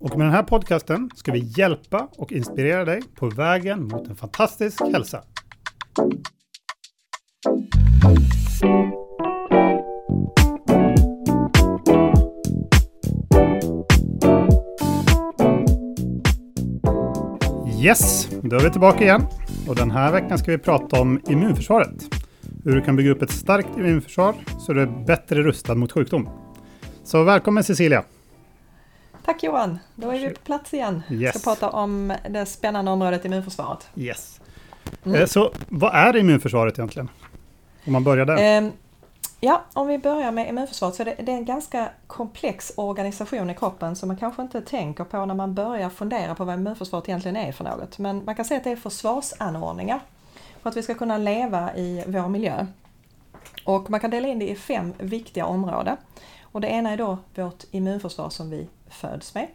Och med den här podcasten ska vi hjälpa och inspirera dig på vägen mot en fantastisk hälsa. Yes, då är vi tillbaka igen. Och den här veckan ska vi prata om immunförsvaret. Hur du kan bygga upp ett starkt immunförsvar så du är bättre rustad mot sjukdom. Så välkommen Cecilia! Tack Johan! Då är vi på plats igen. Yes. ska prata om det spännande området immunförsvaret. Yes. Mm. Eh, Så vad är immunförsvaret egentligen? Om man börjar där. Ehm, Ja, om vi börjar med immunförsvaret så är det, det är en ganska komplex organisation i kroppen som man kanske inte tänker på när man börjar fundera på vad immunförsvaret egentligen är för något. Men man kan säga att det är försvarsanordningar för att vi ska kunna leva i vår miljö. Och man kan dela in det i fem viktiga områden. Och det ena är då vårt immunförsvar som vi föds med,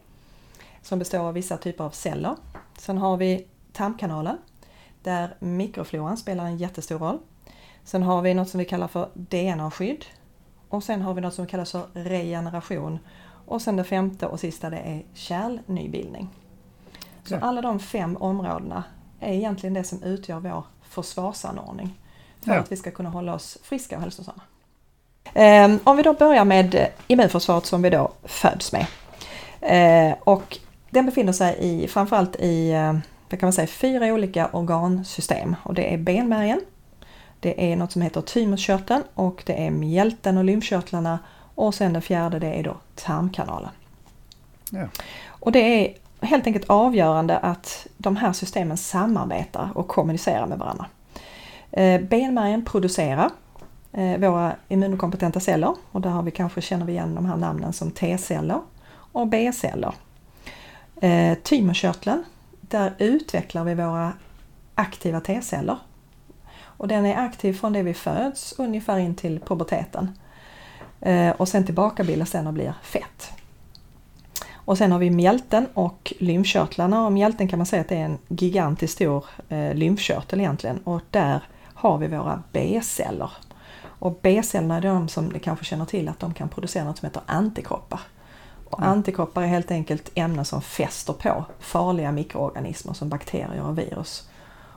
som består av vissa typer av celler. Sen har vi tarmkanalen, där mikrofloran spelar en jättestor roll. Sen har vi något som vi kallar för DNA-skydd. Och sen har vi något som kallas för regeneration. Och sen det femte och sista det är kärlnybildning. Så alla de fem områdena är egentligen det som utgör vår försvarsanordning. För Ja. att vi ska kunna hålla oss friska och hälsosamma. Ehm, Om vi då börjar med immunförsvaret som vi då föds med. Eh, Och den befinner sig i, framförallt i eh, vad kan man säga, fyra olika organsystem. Och det är benmärgen, det är något som heter thymuskörteln och det är mjälten och lymfkörtlarna och sen det fjärde det är då tarmkanalen. Ja. Och det är helt enkelt avgörande att de här systemen samarbetar och kommunicerar med varandra. Eh, Benmärgen producerar våra immunkompetenta celler och där har vi kanske känner vi igen de här namnen som T-celler och B-celler. Eh, där utvecklar vi våra aktiva T-celler och den är aktiv från det vi föds ungefär in till puberteten. Eh, och sen tillbakabildas den och blir fett. Och sen har vi mjälten och lymfkörtlarna och mjälten kan man säga att det är en gigantiskt stor eh, lymfkörtel egentligen och där har vi våra B-celler. Och B-cellerna är de som ni kanske känner till att de kan producera något som heter antikroppar. Och Mm. antikroppar är helt enkelt ämnen som fäster på farliga mikroorganismer som bakterier och virus.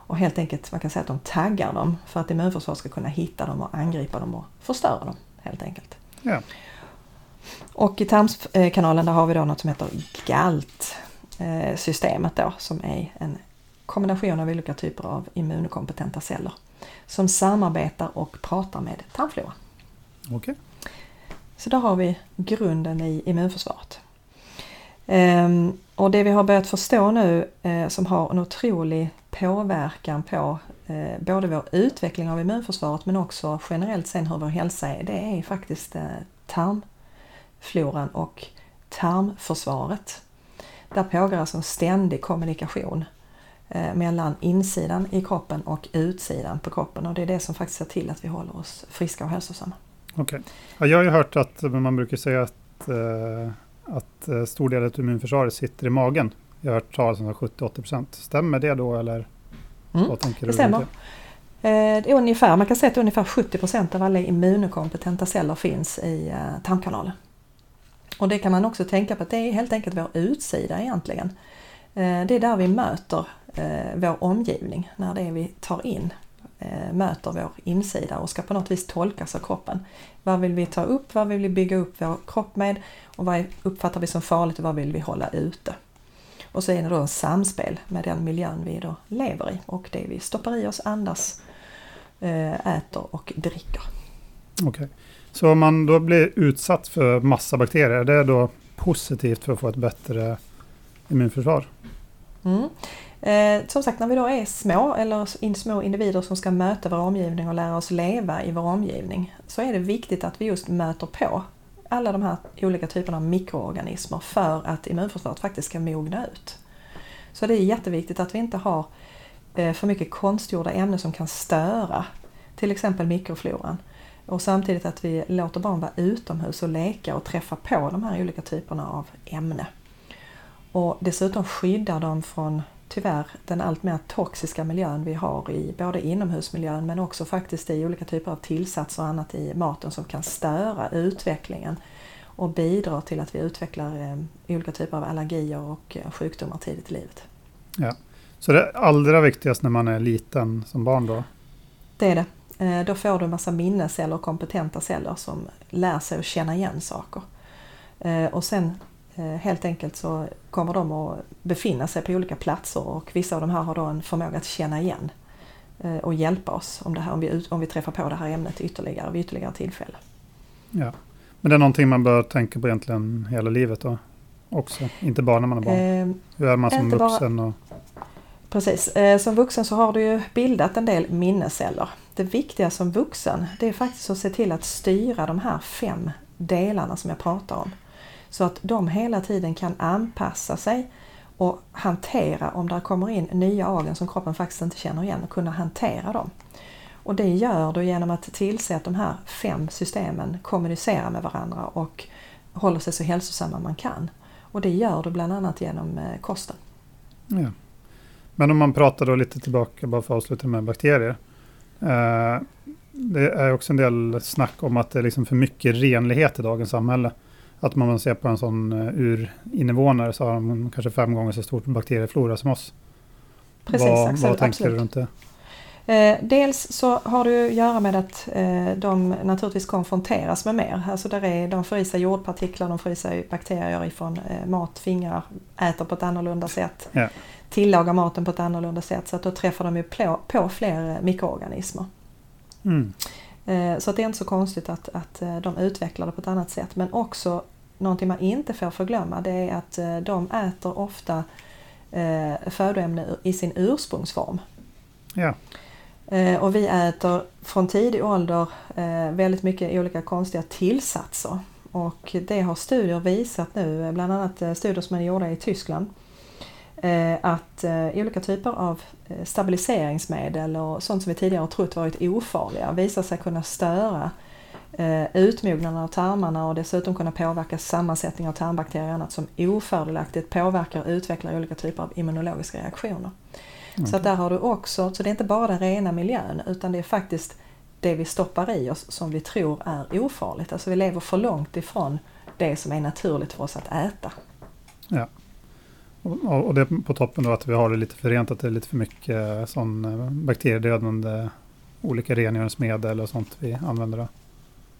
Och helt enkelt, man kan säga att de taggar dem för att immunförsvaret ska kunna hitta dem och angripa dem och förstöra dem helt enkelt. Ja. Och i tarmkanalen där har vi då något som heter GALT-systemet då som är en kombination av olika typer av immunkompetenta celler som samarbetar och pratar med tarmfloran. Okej. Så där har vi grunden i immunförsvaret. Ehm, och det vi har börjat förstå nu eh, som har en otrolig påverkan på eh, både vår utveckling av immunförsvaret men också generellt sen hur vår hälsa är, det är faktiskt eh, tarmfloran och tarmförsvaret. Där pågår alltså en ständig kommunikation mellan insidan i kroppen och utsidan på kroppen och det är det som faktiskt ser till att vi håller oss friska och hälsosamma. Okej. Ja, jag har ju hört att man brukar säga att, eh, att eh, stor del av immunförsvaret sitter i magen. Jag har hört talas om 70-80%. Stämmer det då eller Mm, vad tänker det du? stämmer. Eh, Det är ungefär, man kan säga att ungefär 70% av alla immunkompetenta celler finns i eh, tarmkanalen. Och det kan man också tänka på att det är helt enkelt vår utsida egentligen. Det är där vi möter vår omgivning, när det är vi tar in möter vår insida och ska på något vis tolkas av kroppen. Vad vill vi ta upp? Vad vill vi bygga upp vår kropp med? Och vad uppfattar vi som farligt och vad vill vi hålla ute? Och så är det då en samspel med den miljön vi då lever i och det vi stoppar i oss, andas, eh, äter och dricker. Okej. Så om man då blir utsatt för massa bakterier, är det då positivt för att få ett bättre immunförsvar? Mm. Eh, som sagt, när vi då är små eller in, små individer som ska möta vår omgivning och lära oss leva i vår omgivning så är det viktigt att vi just möter på alla de här olika typerna av mikroorganismer för att immunförsvaret faktiskt ska mogna ut. Så det är jätteviktigt att vi inte har eh, för mycket konstgjorda ämnen som kan störa till exempel mikrofloran. Och samtidigt att vi låter barn vara utomhus och leka och träffa på de här olika typerna av ämne. Och dessutom skyddar dem från tyvärr den allt mer toxiska miljön vi har i både inomhusmiljön men också faktiskt i olika typer av tillsatser och annat i maten som kan störa utvecklingen och bidra till att vi utvecklar eh, olika typer av allergier och eh, sjukdomar tidigt i livet. Ja. Så det allra viktigaste när man är liten som barn då? Det är det. Eh, då får du en massa minnesceller och kompetenta celler som lär sig att känna igen saker. Och sen helt enkelt så kommer de att befinna sig på olika platser och vissa av de här har då en förmåga att känna igen och hjälpa oss om, det här, om, vi, om vi träffar på det här ämnet ytterligare vid ytterligare tillfälle. Ja. Men det är någonting man bör tänka på egentligen hela livet då? Också, inte bara när man är barn. Eh, Hur är man som vuxen? Och... Precis, eh, som vuxen så har du ju bildat en del minnesceller. Det viktiga som vuxen det är faktiskt att se till att styra de här fem delarna som jag pratar om. Så att de hela tiden kan anpassa sig och hantera om det kommer in nya agen som kroppen faktiskt inte känner igen och kunna hantera dem. Och det gör du genom att tillse att de här fem systemen kommunicerar med varandra och håller sig så hälsosamma man kan. Och det gör du bland annat genom eh, kosten. Ja. Men om man pratar då lite tillbaka, bara för att avsluta med bakterier. Eh, det är också en del snack om att det är liksom för mycket renlighet i dagens samhälle. Att man ser på en sån uh, urinvånare så har de kanske fem gånger så stor bakterieflora som oss. Precis, vad, absolut, vad tänker absolut. du runt det? Eh, dels så har det att göra med att eh, de naturligtvis konfronteras med mer. Alltså där är, de får i sig jordpartiklar, de får i sig bakterier ifrån eh, mat, fingrar, äter på ett annorlunda sätt. Ja. Tillagar maten på ett annorlunda sätt så att då träffar de ju på, på fler mikroorganismer. Mm. Så att det är inte så konstigt att, att de utvecklar det på ett annat sätt. Men också någonting man inte får förglömma det är att de äter ofta födoämne i sin ursprungsform. Ja. Eh, och vi äter från tidig ålder eh, väldigt mycket olika konstiga tillsatser. Och det har studier visat nu, bland annat eh, studier som är gjorda i Tyskland, att olika typer av stabiliseringsmedel och sånt som vi tidigare har trott varit ofarliga visar sig kunna störa utmognaden av tarmarna och dessutom kunna påverka sammansättning av tarmbakterier och annat som ofördelaktigt påverkar och utvecklar olika typer av immunologiska reaktioner. Mm. Så där har du också, så det är inte bara den rena miljön utan det är faktiskt det vi stoppar i oss som vi tror är ofarligt. Alltså vi lever för långt ifrån det som är naturligt för oss att äta. Ja. Och, och det på toppen då att vi har det lite för rent, att det är lite för mycket sån eh, bakteriedödande olika rengöringsmedel och sånt vi använder. Då.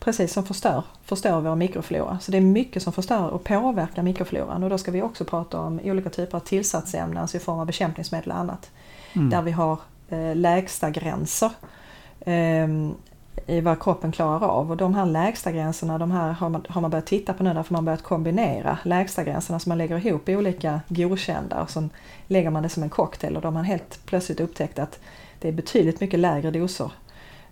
Precis, som förstör, förstör vår mikroflora. Så det är mycket som förstör och påverkar mikrofloran och då ska vi också prata om olika typer av tillsatsämnen, alltså i form av bekämpningsmedel och annat mm. där vi har eh, lägsta gränser eh, i vad kroppen klarar av. Och de här lägsta gränserna de här har, man, har man börjat titta på nu därför man börjat kombinera lägsta gränserna som man lägger ihop i olika godkända och så lägger man det som en cocktail och då har man helt plötsligt upptäckt att det är betydligt mycket lägre doser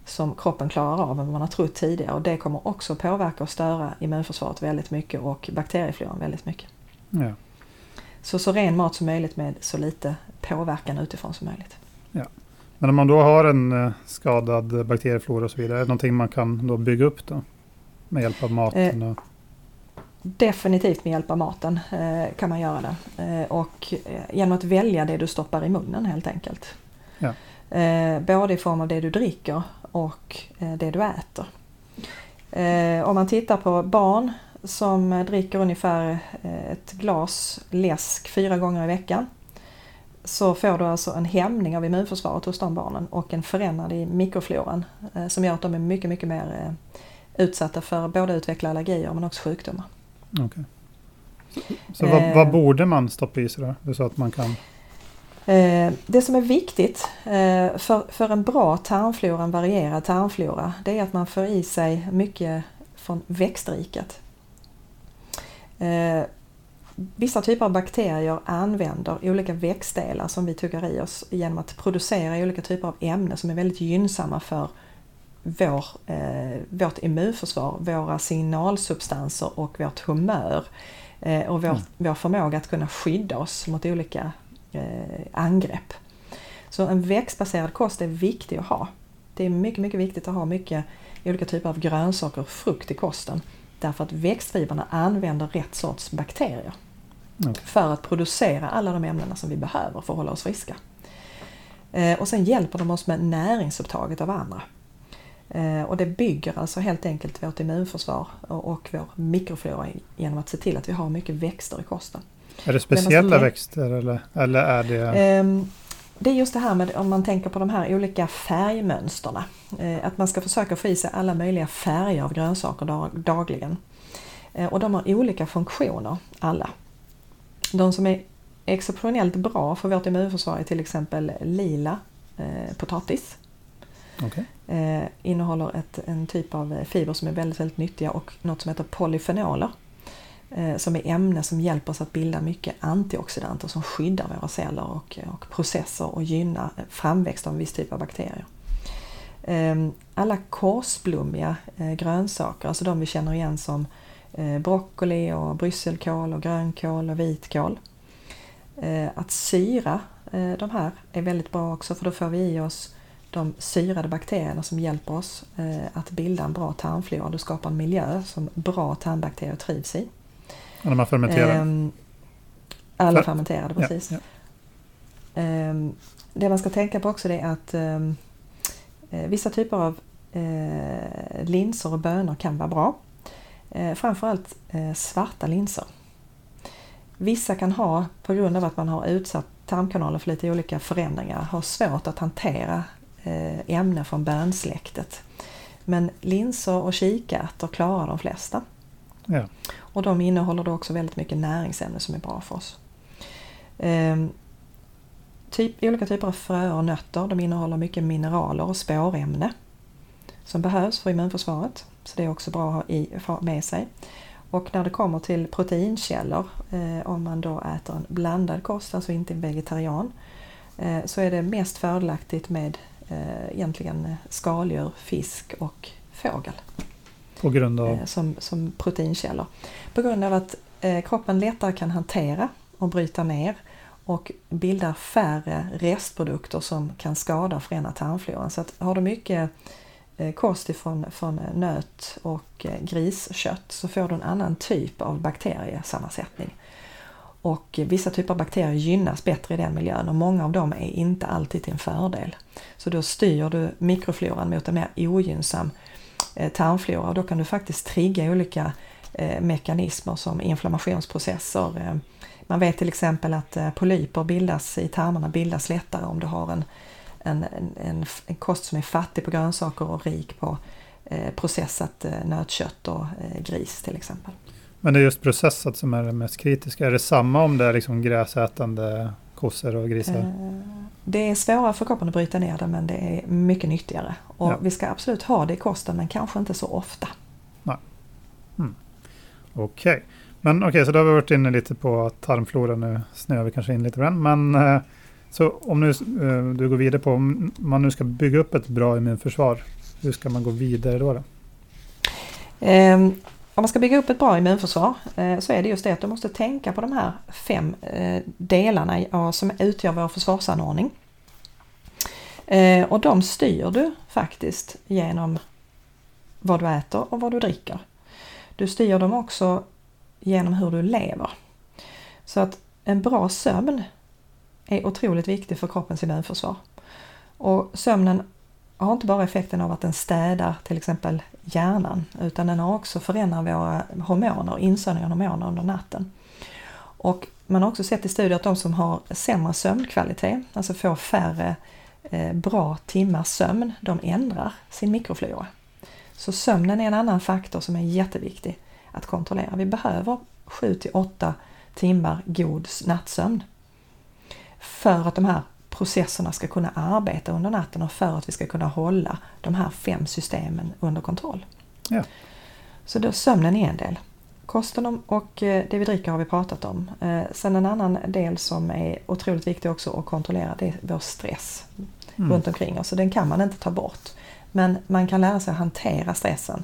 som kroppen klarar av än vad man har trott tidigare och det kommer också påverka och störa immunförsvaret väldigt mycket och bakteriefloran väldigt mycket. Ja. Så så ren mat som möjligt med så lite påverkan utifrån som möjligt. Ja. Men om man då har en eh, skadad bakterieflora och så vidare, är det någonting man kan då bygga upp då? Med hjälp av maten? Eh, definitivt med hjälp av maten eh, kan man göra det. Och genom att välja det du stoppar i munnen helt enkelt. Ja. Både i form av det du dricker och det du äter. om man tittar på barn som dricker ungefär ett glas läsk fyra gånger i veckan så får du alltså en hämning av immunförsvaret hos de barnen och en förändring i mikrofloran eh, som gör att de är mycket, mycket mer eh, utsatta för både att utveckla allergier men också sjukdomar. Okay. Så, vad, vad, eh. borde man stoppa i sig då? Så att man kan... Det som är viktigt för, för en bra tarmflora, en varierad tarmflora, det är att man får i sig mycket från växtriket. Vissa typer av bakterier använder olika växtdelar som vi tuggar i oss genom att producera olika typer av ämnen som är väldigt gynnsamma för vår, eh, vårt immunförsvar, våra signalsubstanser och vårt humör eh, och vår, mm. vår förmåga att kunna skydda oss mot olika eh, angrepp. Så en växtbaserad kost är viktig att ha. Det är mycket, mycket viktigt att ha mycket olika typer av grönsaker och frukt i kosten. Därför att växtfibrerna använder rätt sorts bakterier. Okay. För att producera alla de ämnena som vi behöver för att hålla oss friska. Eh, och sen hjälper de oss med näringsupptaget av andra. Eh, och det bygger alltså helt enkelt vårt immunförsvar och vår mikroflora genom att se till att vi har mycket växter i kosten. Är det speciella växter eller, eller är det? Ehm, det är just det här med om man tänker på de här olika färgmönsterna. Eh, att man ska försöka få i sig alla möjliga färger av grönsaker dagligen. Och de har olika funktioner alla. De som är exceptionellt bra för vårt immunförsvar är till exempel lila eh, potatis. Okay. Eh, innehåller ett, en typ av fiber som är väldigt, väldigt nyttiga och något som heter polyfenoler. Eh, som är ämnen som hjälper oss att bilda mycket antioxidanter som skyddar våra celler och, och processer och gynnar framväxt av en viss typ av bakterier. Eh, alla korsblommiga eh, grönsaker, alltså de vi känner igen som broccoli och brysselkål och grönkål och vitkål Eh, att syra eh, de här är väldigt bra också för då får vi i oss de syrade bakterierna som hjälper oss eh, att bilda en bra tarmflora. Du skapar en miljö som bra tarmbakterier trivs i. Och när man fermenterar? Ehm, alla fermenterade, precis. Ja, ja. Ehm, det man ska tänka på också är att ehm, vissa typer av linser och bönor kan vara bra. Framförallt svarta linser. Vissa kan ha, på grund av att man har utsatt tarmkanalen för lite olika förändringar, ha svårt att hantera eh, ämnen från bönsläktet. Men linser och kikärtor klarar de flesta. Ja. Och de innehåller då också väldigt mycket näringsämnen som är bra för oss. Ehm, typ, olika typer av fröer och nötter de innehåller mycket mineraler och spårämne som behövs för immunförsvaret. Så det är också bra att ha med sig. Och när det kommer till proteinkällor, eh, om man då äter en blandad kost, alltså inte vegetarian, eh, så är det mest fördelaktigt med eh, egentligen skaldjur, fisk och fågel. På grund av? Som, som proteinkällor. På grund av att kroppen lättare kan hantera och bryta ner och bildar färre restprodukter som kan skada och förändra tarmfloran. Så att har du mycket Eh, kost ifrån från eh, nöt och eh, griskött så får du en annan typ av bakteriesammansättning. Och vissa typer av bakterier gynnas bättre i den miljön och många av dem är inte alltid till en fördel. Så då styr du mikrofloran mot en mer ogynnsam tarmflora och då kan du faktiskt trigga olika mekanismer som inflammationsprocesser. Man vet till exempel att polyper bildas i tarmarna bildas lättare om du har en en, en, en, kost som är fattig på grönsaker och rik på eh, processat eh, nötkött och eh, gris till exempel. Men det är just processat som är det mest kritiska. Är det samma om det är liksom gräsätande kossor och grisar? Det är svårare för kroppen att bryta ner det men det är mycket nyttigare. Och ja. vi ska absolut ha det i kosten men kanske inte så ofta. Nej. Mm. Okej. Okay. Men okej, okay, så då har vi varit inne lite på tarmflora nu snöar vi kanske in lite grann. Men eh, så om nu, eh, du går vidare på, om man nu ska bygga upp ett bra immunförsvar, hur ska man gå vidare då? då? Um, om man ska bygga upp ett bra immunförsvar uh, så är det just det att du måste tänka på de här fem uh, delarna uh, som utgör vår försvarsanordning. och de styr du faktiskt genom vad du äter och vad du dricker. Du styr dem också genom hur du lever. Så att en bra sömn är otroligt viktig för kroppens immunförsvar. Och sömnen har inte bara effekten av att den städar till exempel hjärnan utan den har också förändrat våra hormoner, insöndring av hormoner under natten. Och man har också sett i studier att de som har sämre sömnkvalitet, alltså får färre eh, bra timmars sömn, de ändrar sin mikroflora. Så sömnen är en annan faktor som är jätteviktig att kontrollera. Vi behöver 7 till 8 timmar god nattsömn för att de här processerna ska kunna arbeta under natten och för att vi ska kunna hålla de här fem systemen under kontroll. Ja. Så då sömnen är en del. Kosten och eh, det vi dricker har vi pratat om. Eh, sen en annan del som är otroligt viktig också att kontrollera det är vår stress mm. runt omkring oss. Så den kan man inte ta bort. Men man kan lära sig att hantera stressen.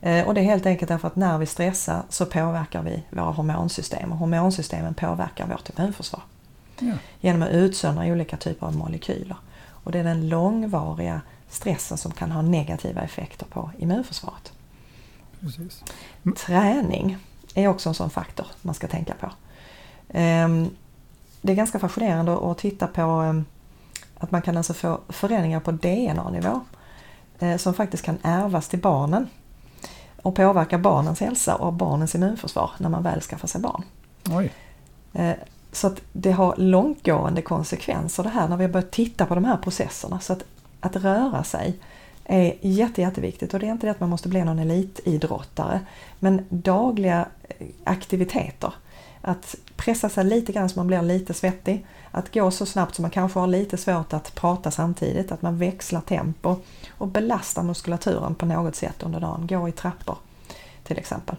Eh, och det är helt enkelt därför att när vi stressar så påverkar vi våra hormonsystem och hormonsystemen påverkar vårt immunförsvar. Ja. Genom att utsöndra olika typer av molekyler. Och det är den långvariga stressen som kan ha negativa effekter på immunförsvaret. Precis. Träning är också en sån faktor man ska tänka på. Ehm, det är ganska fascinerande att titta på ehm, att man kan alltså få förändringar på DNA-nivå eh, som faktiskt kan ärvas till barnen och påverka barnens hälsa och barnens immunförsvar när man väl skaffar sig barn. Oj. Så att det har långtgående konsekvenser det här när vi har börjat titta på de här processerna. Så att, att röra sig är jätte, jätteviktigt och det är inte det att man måste bli någon elitidrottare. Men dagliga eh, aktiviteter. Att pressa sig lite grann så man blir lite svettig. Att gå så snabbt så man kanske har lite svårt att prata samtidigt. Att man växlar tempo och belastar muskulaturen på något sätt under dagen. Gå i trappor till exempel.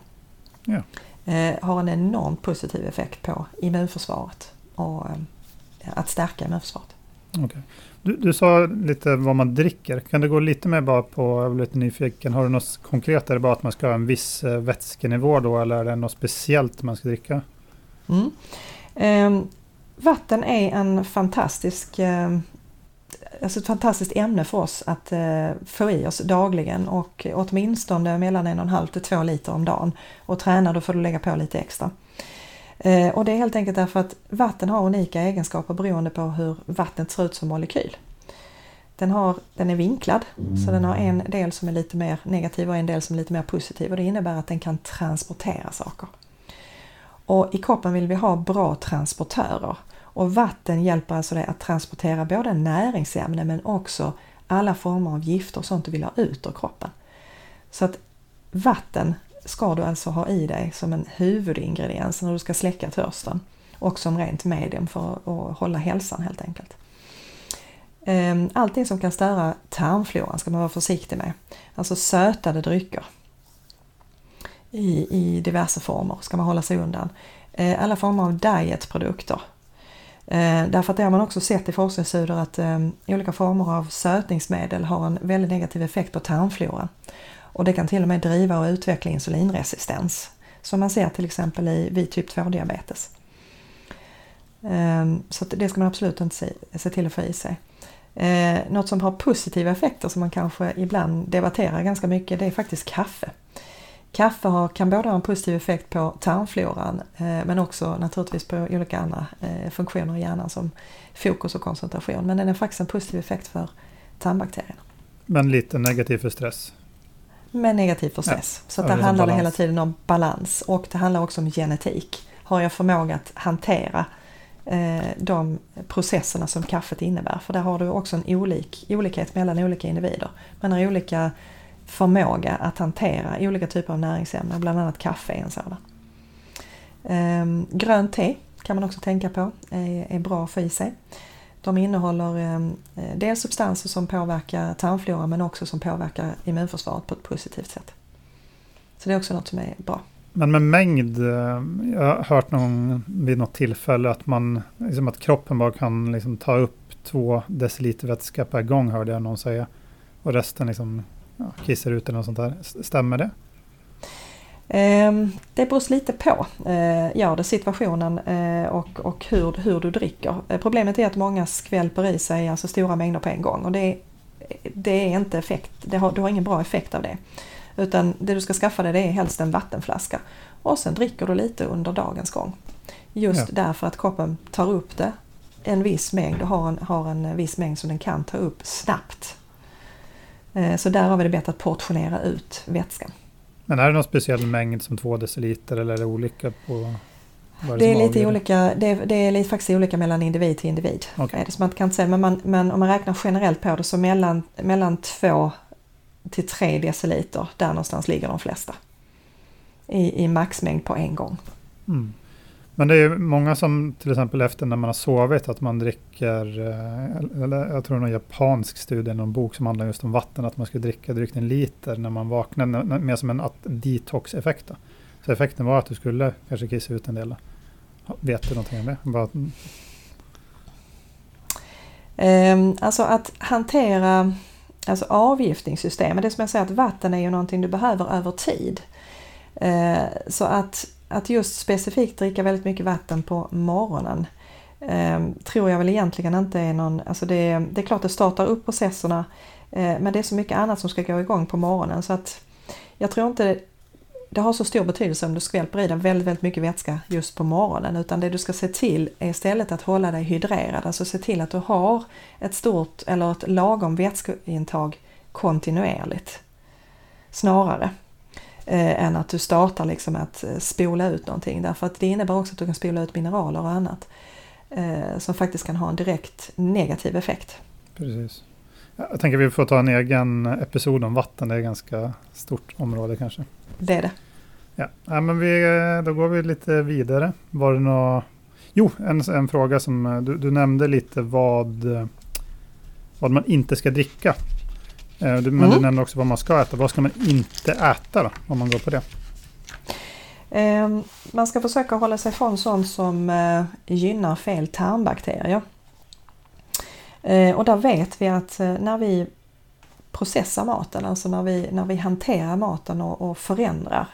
Ja. Eh, har en enormt positiv effekt på immunförsvaret och eh, att stärka immunförsvaret. Okay. Du, du, sa lite vad man dricker. Kan du gå lite mer bara på, jag blir lite nyfiken, har du något konkret? Är det bara att man ska ha en viss eh, vätskenivå då eller är det något speciellt man ska dricka? Mm. Eh, vatten är en fantastisk eh, alltså ett fantastiskt ämne för oss att eh, få i oss dagligen och åtminstone mellan en och en halv till två liter om dagen. Och tränar då får du lägga på lite extra. Eh, och det är helt enkelt därför att vatten har unika egenskaper beroende på hur vattnet ser ut som molekyl. Den, har, den är vinklad, så den har en del som är lite mer negativ och en del som är lite mer positiv och det innebär att den kan transportera saker. Och i kroppen vill vi ha bra transportörer och vatten hjälper alltså dig att transportera både näringsämnen men också alla former av gifter och sånt du vill ha ut ur kroppen. Så att vatten ska du alltså ha i dig som en huvudingrediens när du ska släcka törsten och som rent medium för att hålla hälsan helt enkelt. Ehm, allting som kan störa tarmfloran ska man vara försiktig med. Alltså sötade drycker i, i diverse former ska man hålla sig undan. Ehm, alla former av dietprodukter. Eh, därför att det har man också sett i forskningsstudier att eh, olika former av sötningsmedel har en väldigt negativ effekt på tarmfloran. Och det kan till och med driva och utveckla insulinresistens som man ser till exempel i, vid typ 2-diabetes. Ehm, så det ska man absolut inte se, till att få i sig. Eh, något som har positiva effekter som man kanske ibland debatterar ganska mycket det är faktiskt kaffe. Kaffe har, kan både ha en positiv effekt på tarmfloran eh, men också naturligtvis på olika andra eh, funktioner i hjärnan som fokus och koncentration. Men den har faktiskt en positiv effekt för tarmbakterierna. Men lite negativ för stress? med negativ process. Ja, så där handlar balans. det hela tiden om balans och det handlar också om genetik. Har jag förmåga att hantera eh, de processerna som kaffet innebär? För där har du också en olik, olikhet mellan olika individer. Man har olika förmåga att hantera olika typer av näringsämnen, bland annat kaffe är en sådan. Ehm, grönt te kan man också tänka på, är, är bra att få i sig. De innehåller ehm, dels substanser som påverkar tarmfloran men också som påverkar immunförsvaret på ett positivt sätt. Så det är också något som är bra. Men med mängd, eh, jag har hört någon, vid något tillfälle att, man, liksom att kroppen bara kan liksom ta upp två deciliter vätska per gång hörde jag någon säga. Och resten liksom, ja, kissar ut eller något sånt där. Stämmer det? Ehm, det beror lite på, eh, gör det, situationen eh, och, och hur, hur du dricker. Eh, problemet är att många skvälper i sig alltså stora mängder på en gång och det, det är inte effekt, det har, du har ingen bra effekt av det. Utan det du ska skaffa dig det är helst en vattenflaska och sen dricker du lite under dagens gång. Just ja. därför att kroppen tar upp det en viss mängd och har en, har en viss mängd som den kan ta upp snabbt. Så därav är det bättre att portionera ut vätskan. Men är det någon speciell mängd som två deciliter eller är det olika på det, det är lite olika, det är, det är lite, faktiskt olika mellan individ till individ. Okay. Det som man kan säga, men, man, men om man räknar generellt på det så mellan, mellan två till tre deciliter, där någonstans ligger de flesta. I, i maxmängd på en gång. Mm. Men det är ju många som till exempel efter när man har sovit att man dricker, eh, eller jag tror någon japansk studie, någon bok som handlar just om vatten, att man ska dricka drygt en liter när man vaknar, mer som en detox-effekt. Så effekten var att du skulle kanske kissa ut en del. Vet du någonting om det? Bara... Ehm, alltså att hantera alltså avgiftningssystem. Det som jag säger att vatten är ju någonting du behöver över tid. Eh, så att, att just specifikt dricka väldigt mycket vatten på morgonen eh, tror jag väl egentligen inte är någon, alltså det, det är klart det startar upp processerna eh, men det är så mycket annat som ska gå igång på morgonen. Så att jag tror inte det har så stor betydelse om du skvälper i dig väldigt, väldigt mycket vätska just på morgonen utan det du ska se till är istället att hålla dig hydrerad, alltså se till att du har ett stort eller ett lagom vätskeintag kontinuerligt. Snarare eh, än att du startar liksom att eh, spola ut någonting därför att det innebär också att du kan spola ut mineraler och annat eh, som faktiskt kan ha en direkt negativ effekt. Precis. Jag tänker vi får ta en egen episod om vatten, det är ett ganska stort område kanske. Det är det. Ja, ja men vi, då går vi lite vidare. Var det något... Jo, en, en fråga som du, du nämnde lite vad, vad man inte ska dricka. Eh, du, men mm. du nämnde också vad man ska äta. Vad ska man inte äta då, om man går på det? Eh, man ska försöka hålla sig från sånt som eh, gynnar fel tarmbakterier. Eh, och där vet vi att när vi processar maten, alltså när vi, när vi hanterar maten och, och förändrar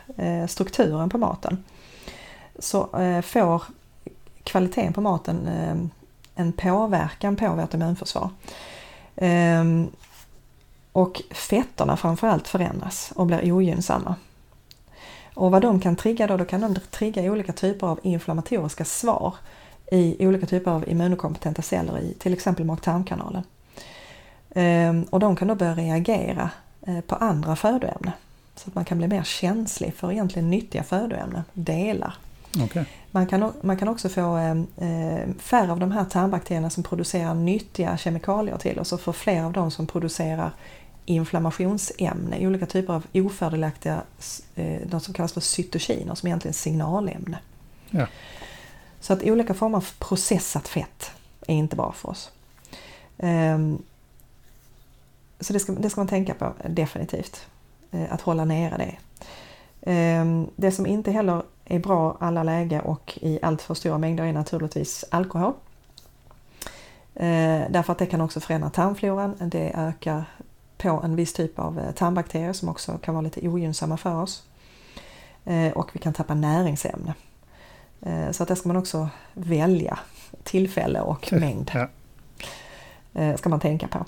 strukturen på maten, så får kvaliteten på maten en påverkan på vårt immunförsvar. Och fetterna framförallt förändras och blir ogynnsamma. Och vad de kan trigga då, då kan de trigga olika typer av inflammatoriska svar i olika typer av immunokompetenta celler i till exempel mag-tarmkanalen. Ehm, och de kan då börja reagera eh, på andra födoämnen. Så att man kan bli mer känslig för egentligen nyttiga födoämnen, delar. Okay. Man, kan, man kan också få eh, färre av de här tarmbakterierna som producerar nyttiga kemikalier till oss och få fler av dem som producerar inflammationsämne, olika typer av ofördelaktiga, eh, de som kallas för cytokiner som egentligen är signalämne. Ja. Så att olika former av processat fett är inte bra för oss. Um, så det ska, det ska man tänka på definitivt, uh, att hålla nere det. Um, det som inte heller är bra alla läge och i allt för stora mängder är naturligtvis alkohol. Uh, därför att det kan också förändra tarmfloran, det ökar på en viss typ av eh, tarmbakterier som också kan vara lite ogynnsamma för oss. Och vi kan tappa näringsämne. Eh, så att det ska man också välja tillfälle och mängd. Ja. Eh, ska man tänka på.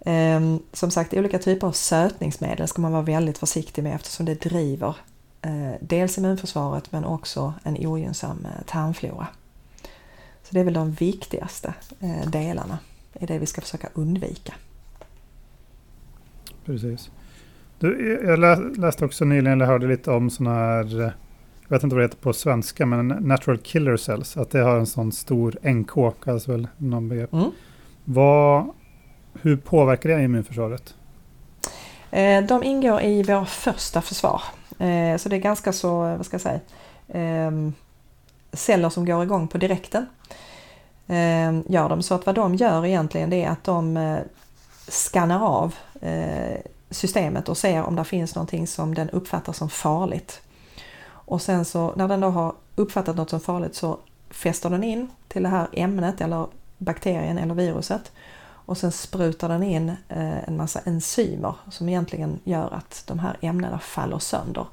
Ehm, som sagt, olika typer av sötningsmedel ska man vara väldigt försiktig med eftersom det driver eh, dels immunförsvaret men också en ogynnsam tarmflora. Så det är väl de viktigaste delarna i det vi ska försöka undvika. Precis. Du, jag läste också nyligen, eller hörde lite om sådana här jag vet inte vad det heter på svenska, men natural killer cells, att det har en sån stor NK, kallas väl någon begrepp. Mm. Vad, hur påverkar det immunförsvaret? Eh, de ingår i vår första försvar. Eh, så det är ganska så, vad ska jag säga, ehm, celler som går igång på direkten. Ehm, gör de. Så att vad de gör egentligen det är att de eh, skannar av eh, systemet och ser om det finns någonting som den uppfattar som farligt. Och sen så när den då har uppfattat något som farligt så fäster den in till det här ämnet eller bakterien eller viruset och sen sprutar den in eh, en massa enzymer som egentligen gör att de här ämnena faller sönder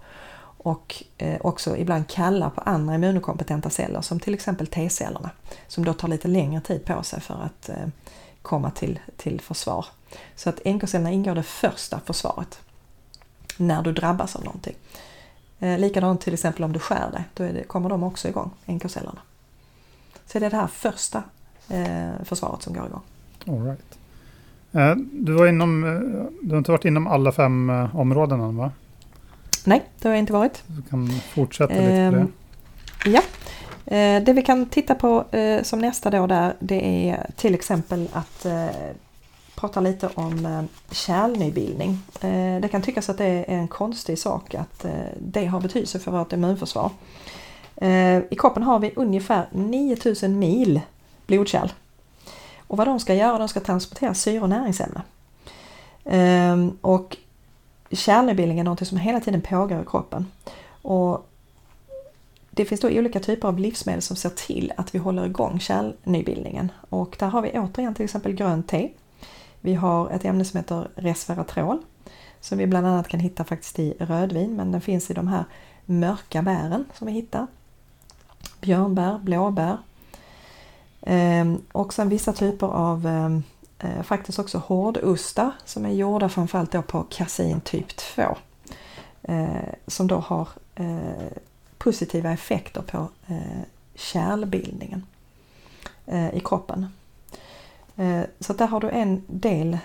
och eh, också ibland kallar på andra immunokompetenta celler som till exempel T-cellerna som då tar lite längre tid på sig för att eh, komma till, till försvar. Så att NK-cellerna ingår det första försvaret när du drabbas av någonting. Eh, likadant till exempel om du skär dig, då det, kommer de också igång, NK-cellerna. Så det är det här första eh, försvaret som går igång. All right. Eh, du, var inom, eh, du har inte varit inom alla fem eh, områden va? Nej, det har jag inte varit. Du kan fortsätta lite på det. Ehm, ja, eh, Eh, det vi kan titta på eh, som nästa då där det är till exempel att eh, prata lite om kärlnybildning. Det kan tyckas att det är en konstig sak att det har betydelse för vårt immunförsvar. I kroppen har vi ungefär 9000 mil blodkärl. Och vad de ska göra, de ska transportera syre och näringsämnen. Ehm, och kärlnybildning är något som hela tiden pågår i kroppen. Och det finns då olika typer av livsmedel som ser till att vi håller igång kärlnybildningen och där har vi återigen till exempel grönt te Vi har ett ämne som heter resveratrol som vi bland annat kan hitta faktiskt i rödvin men den finns i de här mörka bären som vi hittar. Björnbär, blåbär. Ehm, och sen vissa typer av ehm, eh, faktiskt också hårdostar som är gjorda framförallt då på kasein typ 2. Eh, som då har eh, positiva effekter på eh, kärlbildningen eh, i kroppen. Eh, så där har du en del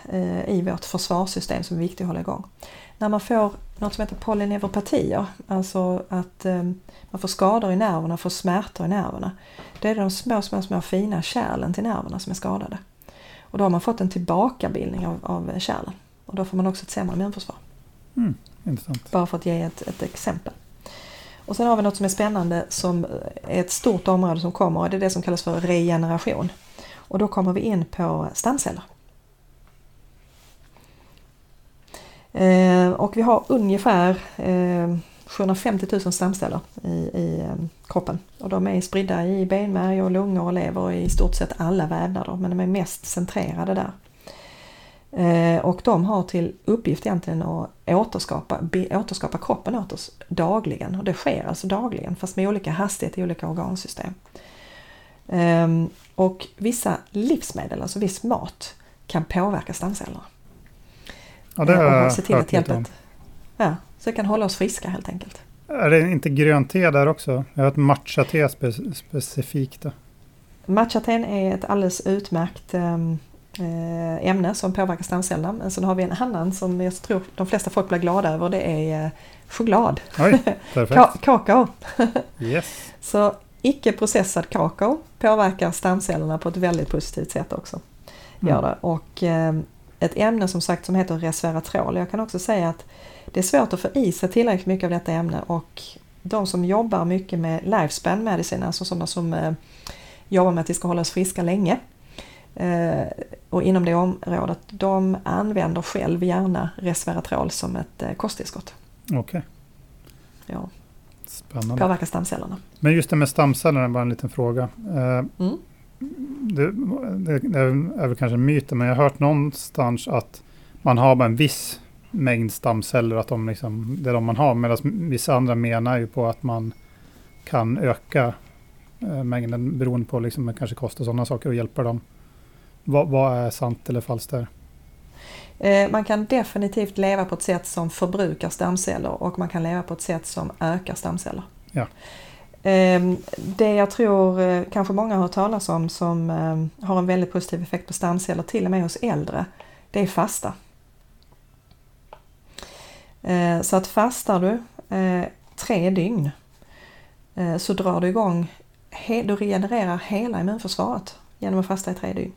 i vårt försvarssystem som är viktig att hålla igång. När man får något som heter polyneuropatier, alltså att man får skador i nerverna, får smärtor i nerverna. Då är det de små, små, små fina kärlen till nerverna som är skadade. Och då har man fått en tillbakabildning av, av kärlen. Och då får man också ett sämre immunförsvar. Mm, intressant. Bara för att ge ett, ett exempel. Och sen har vi något som är spännande som är ett stort område som kommer och det är det som kallas för regeneration. Och då kommer vi in på stamceller. Eh, och vi har ungefär eh, 750 000 stamceller i, i eh, kroppen. Och de är spridda i benmärg och lungor och lever och i stort sett alla vävnader men de är mest centrerade där. Eh, och de har till uppgift egentligen att återskapa, återskapa kroppen åt oss dagligen. Och det sker alltså dagligen fast med olika hastighet i olika organsystem. Ehm, och vissa livsmedel, alltså viss mat, kan påverka stamcellerna. Ja, det har Eh, jag hört lite om. ja, så det kan hålla oss friska helt enkelt. Är det inte grönt te där också? Jag har ett matcha-te spe specifikt. Då. Matchaten är ett alldeles utmärkt eh, ämne som påverkar stamcellerna. Men sen har vi en annan som jag tror de flesta folk blir glada över. Det är eh, choklad. Oj, kakao. Yes. Så icke processad kakao påverkar stamcellerna på ett väldigt positivt sätt också. Gör Mm. det. Och eh, ett ämne som sagt som heter resveratrol. Jag kan också säga att det är svårt att få i sig tillräckligt mycket av detta ämne och de som jobbar mycket med lifespan medicine, alltså sådana som eh, jobbar med att vi ska hålla oss friska länge eh, och inom det området, de använder själv gärna resveratrol som ett eh, kosttillskott. Okej, Ja, spännande. påverkar stamcellerna. Men just det med stamcellerna, bara en liten fråga. Eh, Mm. det, det, är väl kanske en myt, men jag har hört någonstans att man har bara en viss mängd stamceller, att de liksom, det är de man har, medan vissa andra menar ju på att man kan öka eh, mängden beroende på liksom, kanske kost och sådana saker och hjälpa dem. Vad, vad är sant eller falskt där? Eh, Man kan definitivt leva på ett sätt som förbrukar stamceller och man kan leva på ett sätt som ökar stamceller. Ja. Eh, Det jag tror eh, kanske många har hört talas om som eh, har en väldigt positiv effekt på stamceller till och med hos äldre, det är fasta. Så att fastar du tre dygn så drar du igång, du regenererar hela immunförsvaret genom att fasta i tre dygn.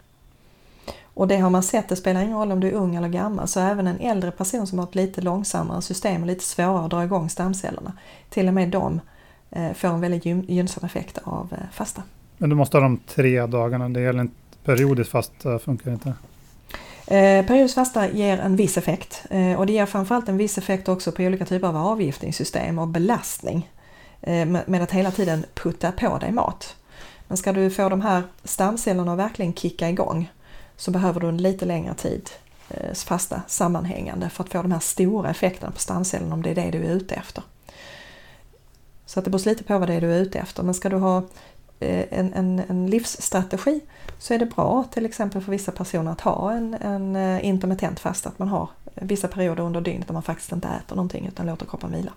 Och det har man sett, det spelar ingen roll om du är ung eller gammal, så även en äldre person som har ett lite långsammare system och lite svårare att dra igång stamcellerna, till och med de eh, får en väldigt gyn- gynnsam effekt av eh, fasta. Men du måste ha de tre dagarna, det gäller inte periodiskt fasta, funkar inte. Eh, periodisk fasta ger en viss effekt eh, och det ger framförallt en viss effekt också på olika typer av avgiftningssystem och belastning eh, med, med att hela tiden putta på dig mat. Men ska du få de här stamcellerna att verkligen kicka igång så behöver du en lite längre tid eh, fasta sammanhängande för att få de här stora effekterna på stamcellerna om det är det du är ute efter. Så att det beror lite på vad det är du är ute efter. Men ska du ha eh, en, en, en livsstrategi så är det bra till exempel för vissa personer att ha en, en eh, intermittent fast att man har vissa perioder under dygnet där man faktiskt inte äter någonting utan låter kroppen vila.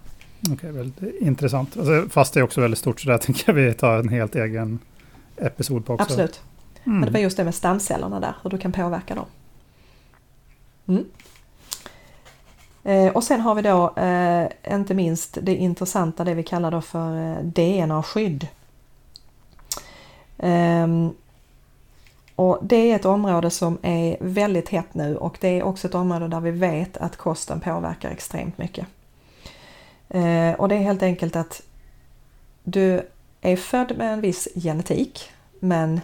Okej, väldigt intressant. Alltså, fast det är också väldigt stort, så där tänker jag vi tar en helt egen episod på också. Absolut. Mm. Men det var just det med stamcellerna där, hur du kan påverka dem. Mm. Eh, och sen har vi då eh, inte minst det intressanta, det vi kallar då för eh, DNA-skydd. Ehm, och det är ett område som är väldigt hett nu och det är också ett område där vi vet att kosten påverkar extremt mycket. Eh, och det är helt enkelt att du är född med en viss genetik men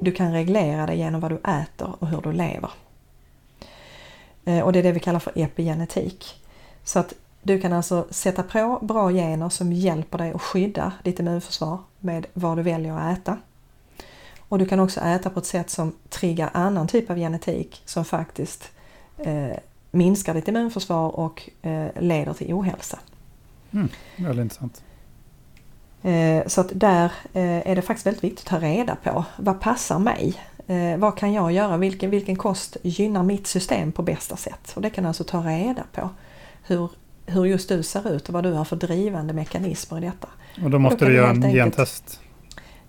du kan reglera det genom vad du äter och hur du lever. Eh, och det är det vi kallar för epigenetik. Så att du kan alltså sätta på bra gener som hjälper dig att skydda ditt immunförsvar med vad du väljer att äta. Och du kan också äta på ett sätt som triggar annan typ av genetik som faktiskt eh, minskar ditt immunförsvar och eh, leder till ohälsa. Mm, väldigt intressant. Eh, så att där eh, är det faktiskt väldigt viktigt att ta reda på vad passar mig? Eh, vad kan jag göra? Vilken, vilken kost gynnar mitt system på bästa sätt? Och det kan alltså ta reda på. Hur, hur just du ser ut och vad du har för drivande mekanismer i detta. Och då måste Då du göra en gentest.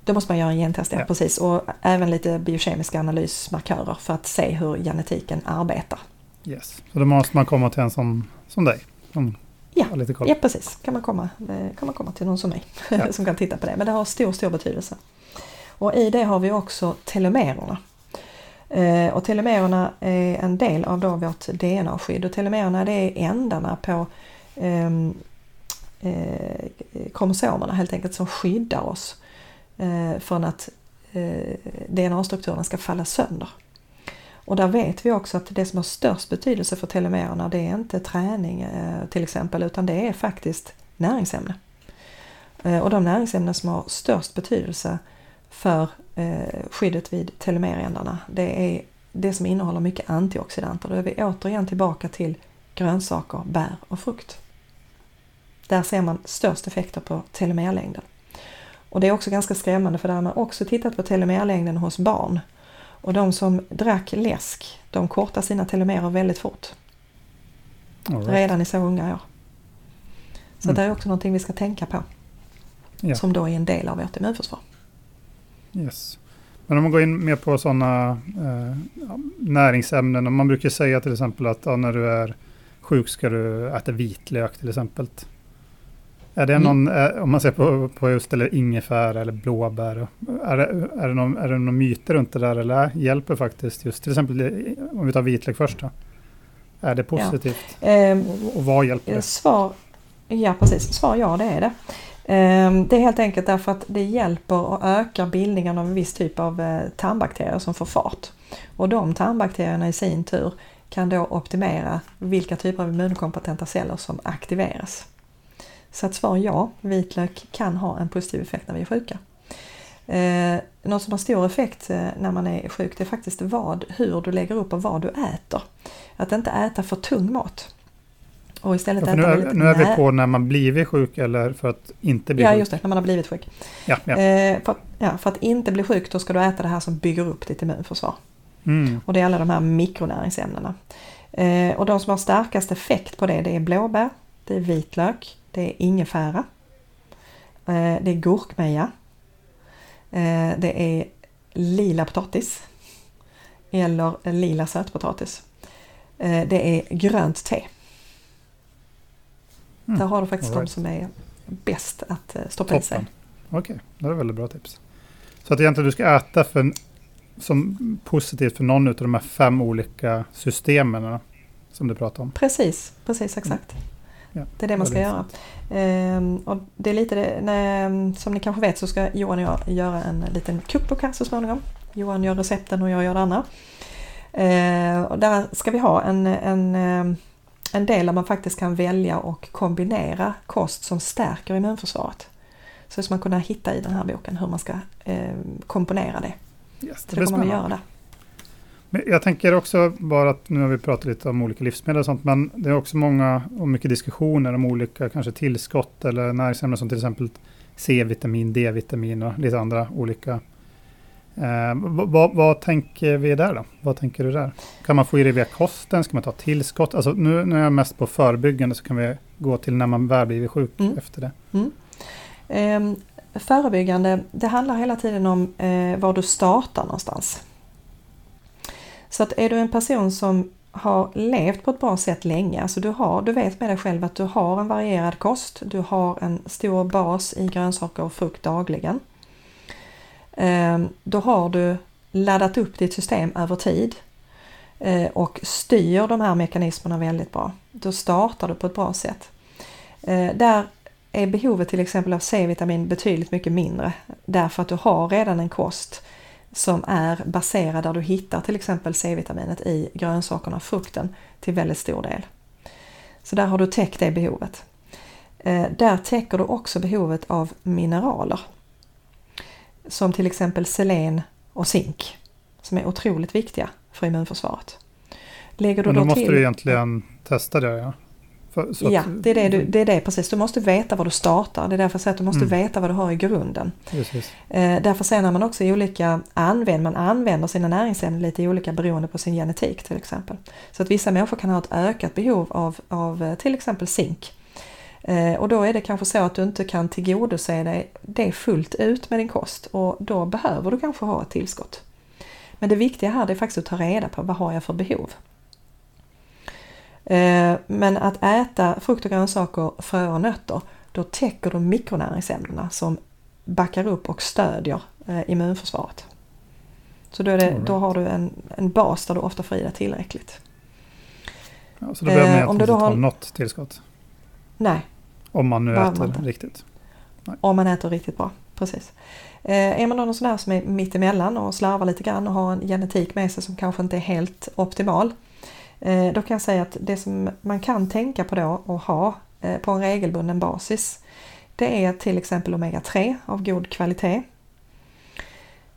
Då måste man göra en gentest, ja, Ja. precis. Och även lite biokemiska analysmarkörer för att se hur genetiken arbetar. Yes. Så då måste man komma till en som, som dig. Som Ja. lite koll. Ja precis, kan man komma, eh, kan man komma till någon som mig Ja. som kan titta på det. Men det har stor, stor betydelse. Och i det har vi också telomererna. Eh, och telomererna är en del av då vårt DNA-skydd och telomererna det är ändarna på ehm, eh, kromosomerna helt enkelt som skyddar oss eh, från att eh, DNA-strukturerna ska falla sönder. Och där vet vi också att det som har störst betydelse för telomererna det är inte träning eh, till exempel utan det är faktiskt näringsämne. Eh, och de näringsämnen som har störst betydelse för eh, skyddet vid telomerändarna det är det som innehåller mycket antioxidanter. Då är vi återigen tillbaka till grönsaker, bär och frukt. Där ser man störst effekter på telomerlängden. Och det är också ganska skrämmande för där har man också tittat på telomerlängden hos barn. Och de som drack läsk, de kortar sina telomerer väldigt fort. Right. Redan i så unga år. Så Mm. det är också någonting vi ska tänka på. Ja. Som då är en del av vårt immunförsvar. Yes. Men om man går in mer på sådana eh, näringsämnen. Man brukar säga till exempel att ja, när du är sjuk ska du äta vitlök till exempel. Är det Mm. någon, eh, om man ser på, på just eller ingefära eller blåbär. Är det, är, det någon, är det någon myter runt det där eller hjälper faktiskt just till exempel om vi tar vitlök först då. Är det positivt? Ehm, Och, och vad hjälper det? Svar, ja precis, svar ja det är det. Ehm, Det är helt enkelt därför att det hjälper och ökar bildningen av en viss typ av eh, tarmbakterier som får fart. Och de tarmbakterierna i sin tur kan då optimera vilka typer av immunkompetenta celler som aktiveras. Så att svar ja, vitlök kan ha en positiv effekt när vi är sjuka. Eh, något som har stor effekt eh, när man är sjuk det är faktiskt vad, hur du lägger upp och vad du äter. Att inte äta för tung mat. Och istället Ja, nu, äta är, nu är vi på när man blivit sjuk eller för att inte bli Ja sjuk. just det, när man har blivit sjuk. Ja, ja. Eh, för, att, ja, för att inte bli sjuk då ska du äta det här som bygger upp ditt immunförsvar. Mm. Och det är alla de här mikronäringsämnena. Eh, och de som har starkast effekt på det, det är blåbär, det är vitlök, det är ingefära, eh, det är gurkmeja, eh, det är lila potatis eller lila sötpotatis. Eh, det är grönt te. Mm. Där har du faktiskt All de right. som är bäst att stoppa i sig. Toppen. Okej, det är väldigt bra tips. Så att egentligen du ska äta för, som positivt för någon av de här fem olika systemen som du pratar om. Precis, precis exakt. Ja, det är det man ska göra. Ehm, och det är lite det, när, som ni kanske vet så ska Johan och jag göra en liten cookbook här så småningom. Johan gör recepten och jag gör det andra. Ehm, och där ska vi ha en, en, ehm, en del där man faktiskt kan välja och kombinera kost som stärker immunförsvaret. Så ska man kunna hitta i den här boken hur man ska ehm, komponera det. Yes, Så det kommer vi göra där. Jag tänker också bara att nu har vi pratat lite om olika livsmedel och sånt, men det är också många och mycket diskussioner om olika kanske tillskott eller näringsämnen som till exempel C-vitamin, D-vitamin och lite andra olika. Eh, vad, vad, tänker vi där då? Vad tänker du där? Kan man få i det via kosten? Ska man ta tillskott? Alltså nu, nu är jag mest på förebyggande så kan vi gå till när man väl blivit sjuk Mm. efter det. Ehm, förebyggande, det handlar hela tiden om eh, var du startar någonstans. Så att är du en person som har levt på ett bra sätt länge, alltså du, har, du vet med dig själv att du har en varierad kost, du har en stor bas i grönsaker och frukt dagligen. Ehm, då har du laddat upp ditt system över tid eh, och styr de här mekanismerna väldigt bra. Då startar du på ett bra sätt. Eh, där är behovet till exempel av C-vitamin betydligt mycket mindre därför att du har redan en kost som är baserad där du hittar till exempel C-vitaminet i grönsakerna och frukten till väldigt stor del. Så där har du täckt det behovet. Eh, där täcker du också behovet av mineraler som till exempel selen och zink som är otroligt viktiga för immunförsvaret. Lägger du Men då, då måste till, du egentligen testa det ja. För, Ja, det är det, du, det är det precis. Du måste veta var du startar. Det är därför jag säger att du måste Mm. veta vad du har i grunden. Eh, därför sen man också i olika använder, man använder sina näringsämnen lite olika beroende på sin genetik till exempel. Så att vissa människor kan ha ett ökat behov av, av eh, till exempel zink. Eh, och då är det kanske så att du inte kan tillgodose dig det fullt ut med din kost och då behöver du kanske ha ett tillskott. Men det viktiga här är faktiskt att ta reda på vad har jag för behov. Eh, Men att äta frukt och grönsaker, frö och nötter, då täcker du mikronäringsämnena som backar upp och stödjer eh, immunförsvaret. Så då, det, då har du en, en bas där du ofta får i dig tillräckligt. Ja, så då behöver man Eh, om egentligen du då inte har- något tillskott. Nej, Om man nu äter man riktigt. om man äter riktigt bra. Precis. Eh, är man då någon sån här som är mittemellan och slarvar lite grann och har en genetik med sig som kanske inte är helt optimal. Eh, då kan jag säga att det som man kan tänka på då och ha eh, på en regelbunden basis det är till exempel omega-3 av god kvalitet.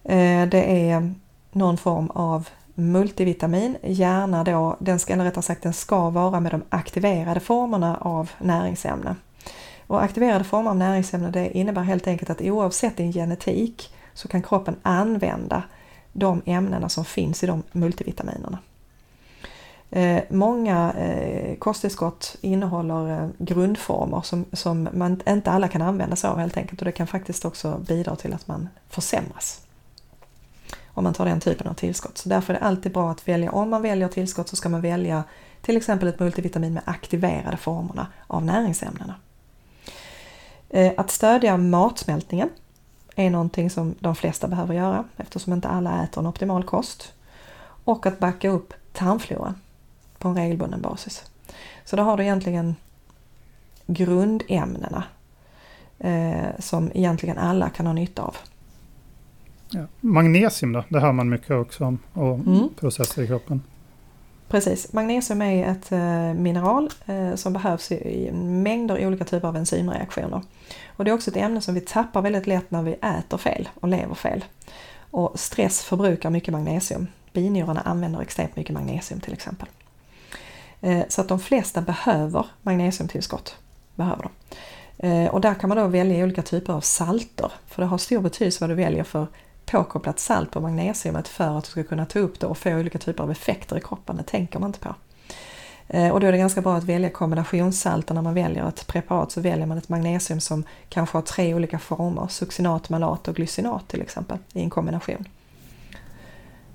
Eh, det är någon form av multivitamin, gärna då, den ska, eller rättare sagt den ska vara med de aktiverade formerna av näringsämne. Och aktiverade former av näringsämnen det innebär helt enkelt att oavsett din genetik så kan kroppen använda de ämnena som finns i de multivitaminerna. Eh, många eh, kosttillskott innehåller eh, grundformer som, som man inte alla kan använda sig av helt enkelt och det kan faktiskt också bidra till att man försämras om man tar den typen av tillskott. Så därför är det alltid bra att välja, om man väljer tillskott så ska man välja till exempel ett multivitamin med aktiverade formerna av näringsämnena. Eh, Att stödja matsmältningen är någonting som de flesta behöver göra eftersom inte alla äter en optimal kost. Och att backa upp tarmfloran på en regelbunden basis. Så då har du egentligen grundämnena eh, som egentligen alla kan ha nytta av. Ja. Magnesium då? Det hör man mycket också om. Och Mm. processer i kroppen. Precis, magnesium är ett eh, mineral eh, som behövs i, i mängder olika typer av enzymreaktioner. Och det är också ett ämne som vi tappar väldigt lätt när vi äter fel och lever fel. Och stress förbrukar mycket magnesium. Binjurarna använder extremt mycket magnesium till exempel. Eh, så att de flesta behöver magnesiumtillskott. Behöver de. Eh, och där kan man då välja olika typer av salter. För det har stor betydelse vad du väljer för påkopplat salt på magnesiumet för att du ska kunna ta upp det och få olika typer av effekter i kroppen. Det tänker man inte på. Eh, och då är det ganska bra att välja kombinationssalter när man väljer ett preparat så väljer man ett magnesium som kanske har tre olika former, succinat, malat och glycinat till exempel i en kombination. Eh, Så är man säker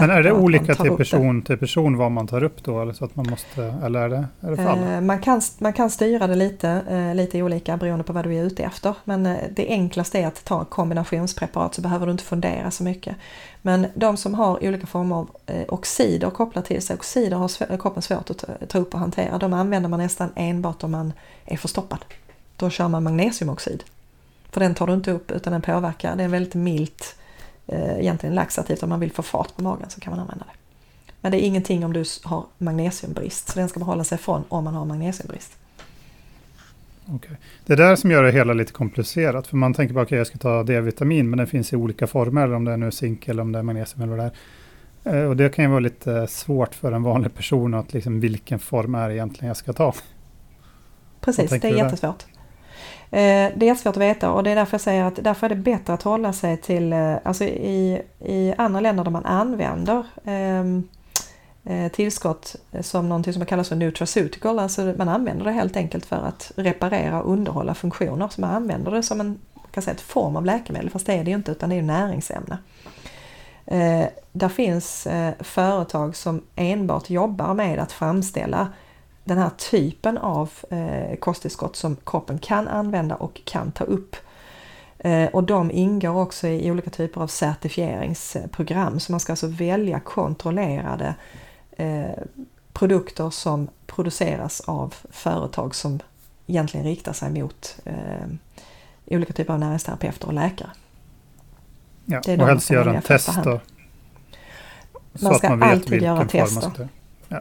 men är det olika till person till person vad man tar upp då? Eller, så att man måste, eller är det, är det för alla? Eh, Man kan, man kan styra det lite, eh, lite olika beroende på vad du är ute efter. Men eh, det enklaste är att ta kombinationspreparat så behöver du inte fundera så mycket. Men de som har olika former av eh, oxider kopplat till sig, oxider har kroppen svårt att ta, upp och hantera. De använder man nästan enbart om man är förstoppad. Då kör man magnesiumoxid. För den tar du inte upp utan den påverkar, det är väldigt milt, eh, egentligen laxativt. Om man vill få fart på magen så kan man använda det. Men det är ingenting om du har magnesiumbrist, så den ska man hålla sig ifrån om man har magnesiumbrist. Okej. Det är där som gör det hela lite komplicerat. För man tänker bara, okej jag ska ta D-vitamin, men den finns i olika former. Om det är nu zink eller om det är magnesium eller vad det är. Eh, Och det kan ju vara lite svårt för en vanlig person att liksom, vilken form är egentligen jag ska ta? Precis, det är du där? Eh, det är svårt att veta och det är därför jag säger att därför är det bättre att hålla sig till, eh, alltså i, i andra länder där man använder ehm, eh, tillskott som någonting som kallas för nutraceutical, alltså man använder det helt enkelt för att reparera och underhålla funktioner. Så man använder det som en kan säga, ett form av läkemedel, fast det är det ju inte utan det är ju näringsämne. Eh, där finns eh, företag som enbart jobbar med att framställa den här typen av eh, kosttillskott som kroppen kan använda och kan ta upp. Eh, och de ingår också i olika typer av certifieringsprogram så man ska alltså välja kontrollerade eh, produkter som produceras av företag som egentligen riktar sig mot eh, olika typer av näringsterapeuter och läkare. Ja, Det är och helst göra en test då. Man ska man alltid göra tester. ta.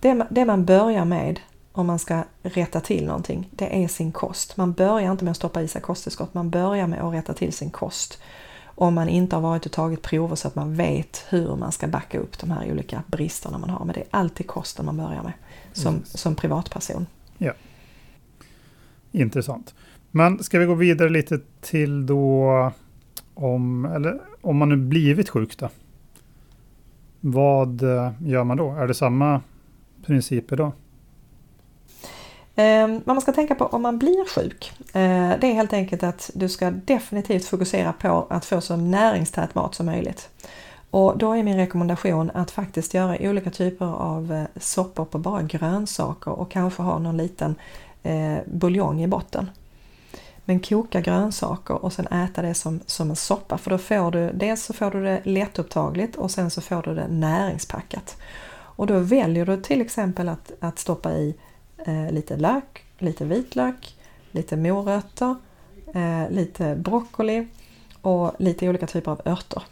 Det, det man börjar med om man ska rätta till någonting, det är sin kost. Man börjar inte med att stoppa i sig kosttillskott, man börjar med att rätta till sin kost. om man inte har varit och tagit prover så att man vet hur man ska backa upp de här olika bristerna man har. Men det är alltid kosten man börjar med som, som privatperson. Ja. Intressant. Men ska vi gå vidare lite till då om, eller om man nu blivit sjuk då? Vad eh, gör man då? Är det samma principer då? Eh, vad man ska tänka på om man blir sjuk, eh, det är helt enkelt att du ska definitivt fokusera på att få så näringstät mat som möjligt. Och då är min rekommendation att faktiskt göra olika typer av eh, soppor på bara grönsaker och kanske ha någon liten eh, buljong i botten. Men koka grönsaker och sen äta det som, som en soppa för då får du dels så får du det lättupptagligt och sen så får du det näringspackat. Och då väljer du till exempel att, att stoppa i eh, lite lök, lite vitlök, lite morötter, eh, lite broccoli och lite olika typer av örter.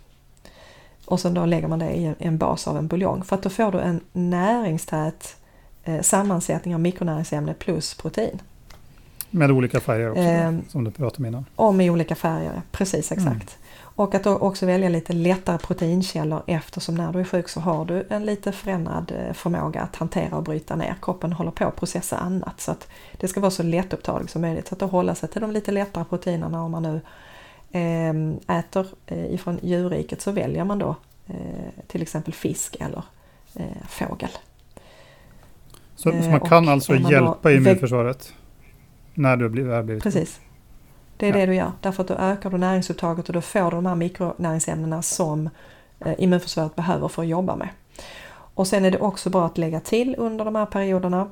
Och sen då lägger man det i en bas av en buljong för att då får du en näringstät eh, sammansättning av mikronäringsämne plus protein. Med olika färger också, eh, som du pratade om innan. Och med olika färger, precis exakt. Mm. Och att också välja lite lättare proteinkällor eftersom när du är sjuk så har du en lite förändrad eh, förmåga att hantera och bryta ner. Kroppen håller på att processa annat så att det ska vara så lättupptaget som möjligt. Så att hålla sig till de lite lättare proteinerna om man nu ehm, äter eh, ifrån djurriket så väljer man då eh, till exempel fisk eller fågel. Så, så man kan alltså man hjälpa immunförsvaret när du har blivit Precis. Det är ja. det du gör. Därför att då ökar du näringsupptaget och då får du de här mikronäringsämnena som eh, immunförsvaret behöver för att jobba med. Och sen är det också bra att lägga till under de här perioderna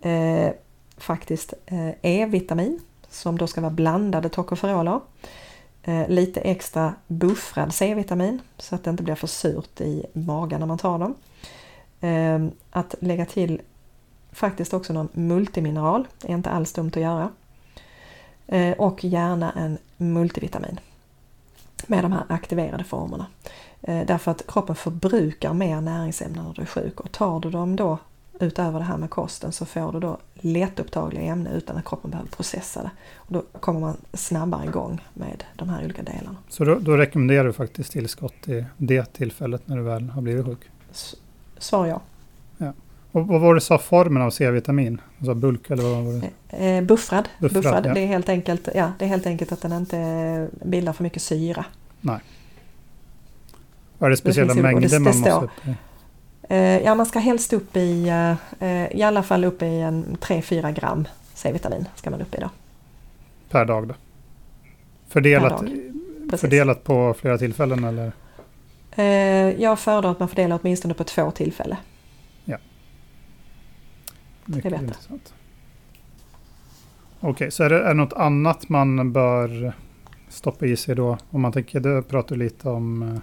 eh, faktiskt eh, E-vitamin som då ska vara blandade tocopheroler. Eh, lite extra buffrad C-vitamin så att det inte blir för surt i magen när man tar dem. Eh, att lägga till faktiskt också någon multimineral, är inte alls dumt att göra. Eh, och gärna en multivitamin med de här aktiverade formerna. Eh, därför att kroppen förbrukar mer näringsämnen när du är sjuk och tar du dem då utöver det här med kosten så får du då lättupptagliga ämnen utan att kroppen behöver processa det. Och då kommer man snabbare igång med de här olika delarna. Så då, då rekommenderar du faktiskt tillskott i det tillfället när du väl har blivit sjuk? Svar ja. Och vad var det sa formen av C-vitamin? Alltså bulk eller vad var det? Eh, buffrad. buffrad, buffrad. Ja. Det, är helt enkelt, ja, det är helt enkelt att den inte bildar för mycket syra. Nej. Är det speciella det mängder det, man måste upp i? Eh, ja, man ska helst upp i, eh, i alla fall upp i en 3-4 gram C-vitamin ska man upp i då. Per dag då? Fördelat, per dag. fördelat på flera tillfällen eller? Eh, jag föredrar att man fördelar åtminstone på två tillfällen. Mycket intressant. Okej, okay, så är det, är det något annat man bör stoppa i sig då? Om man tänker, det pratar du lite om. Eh,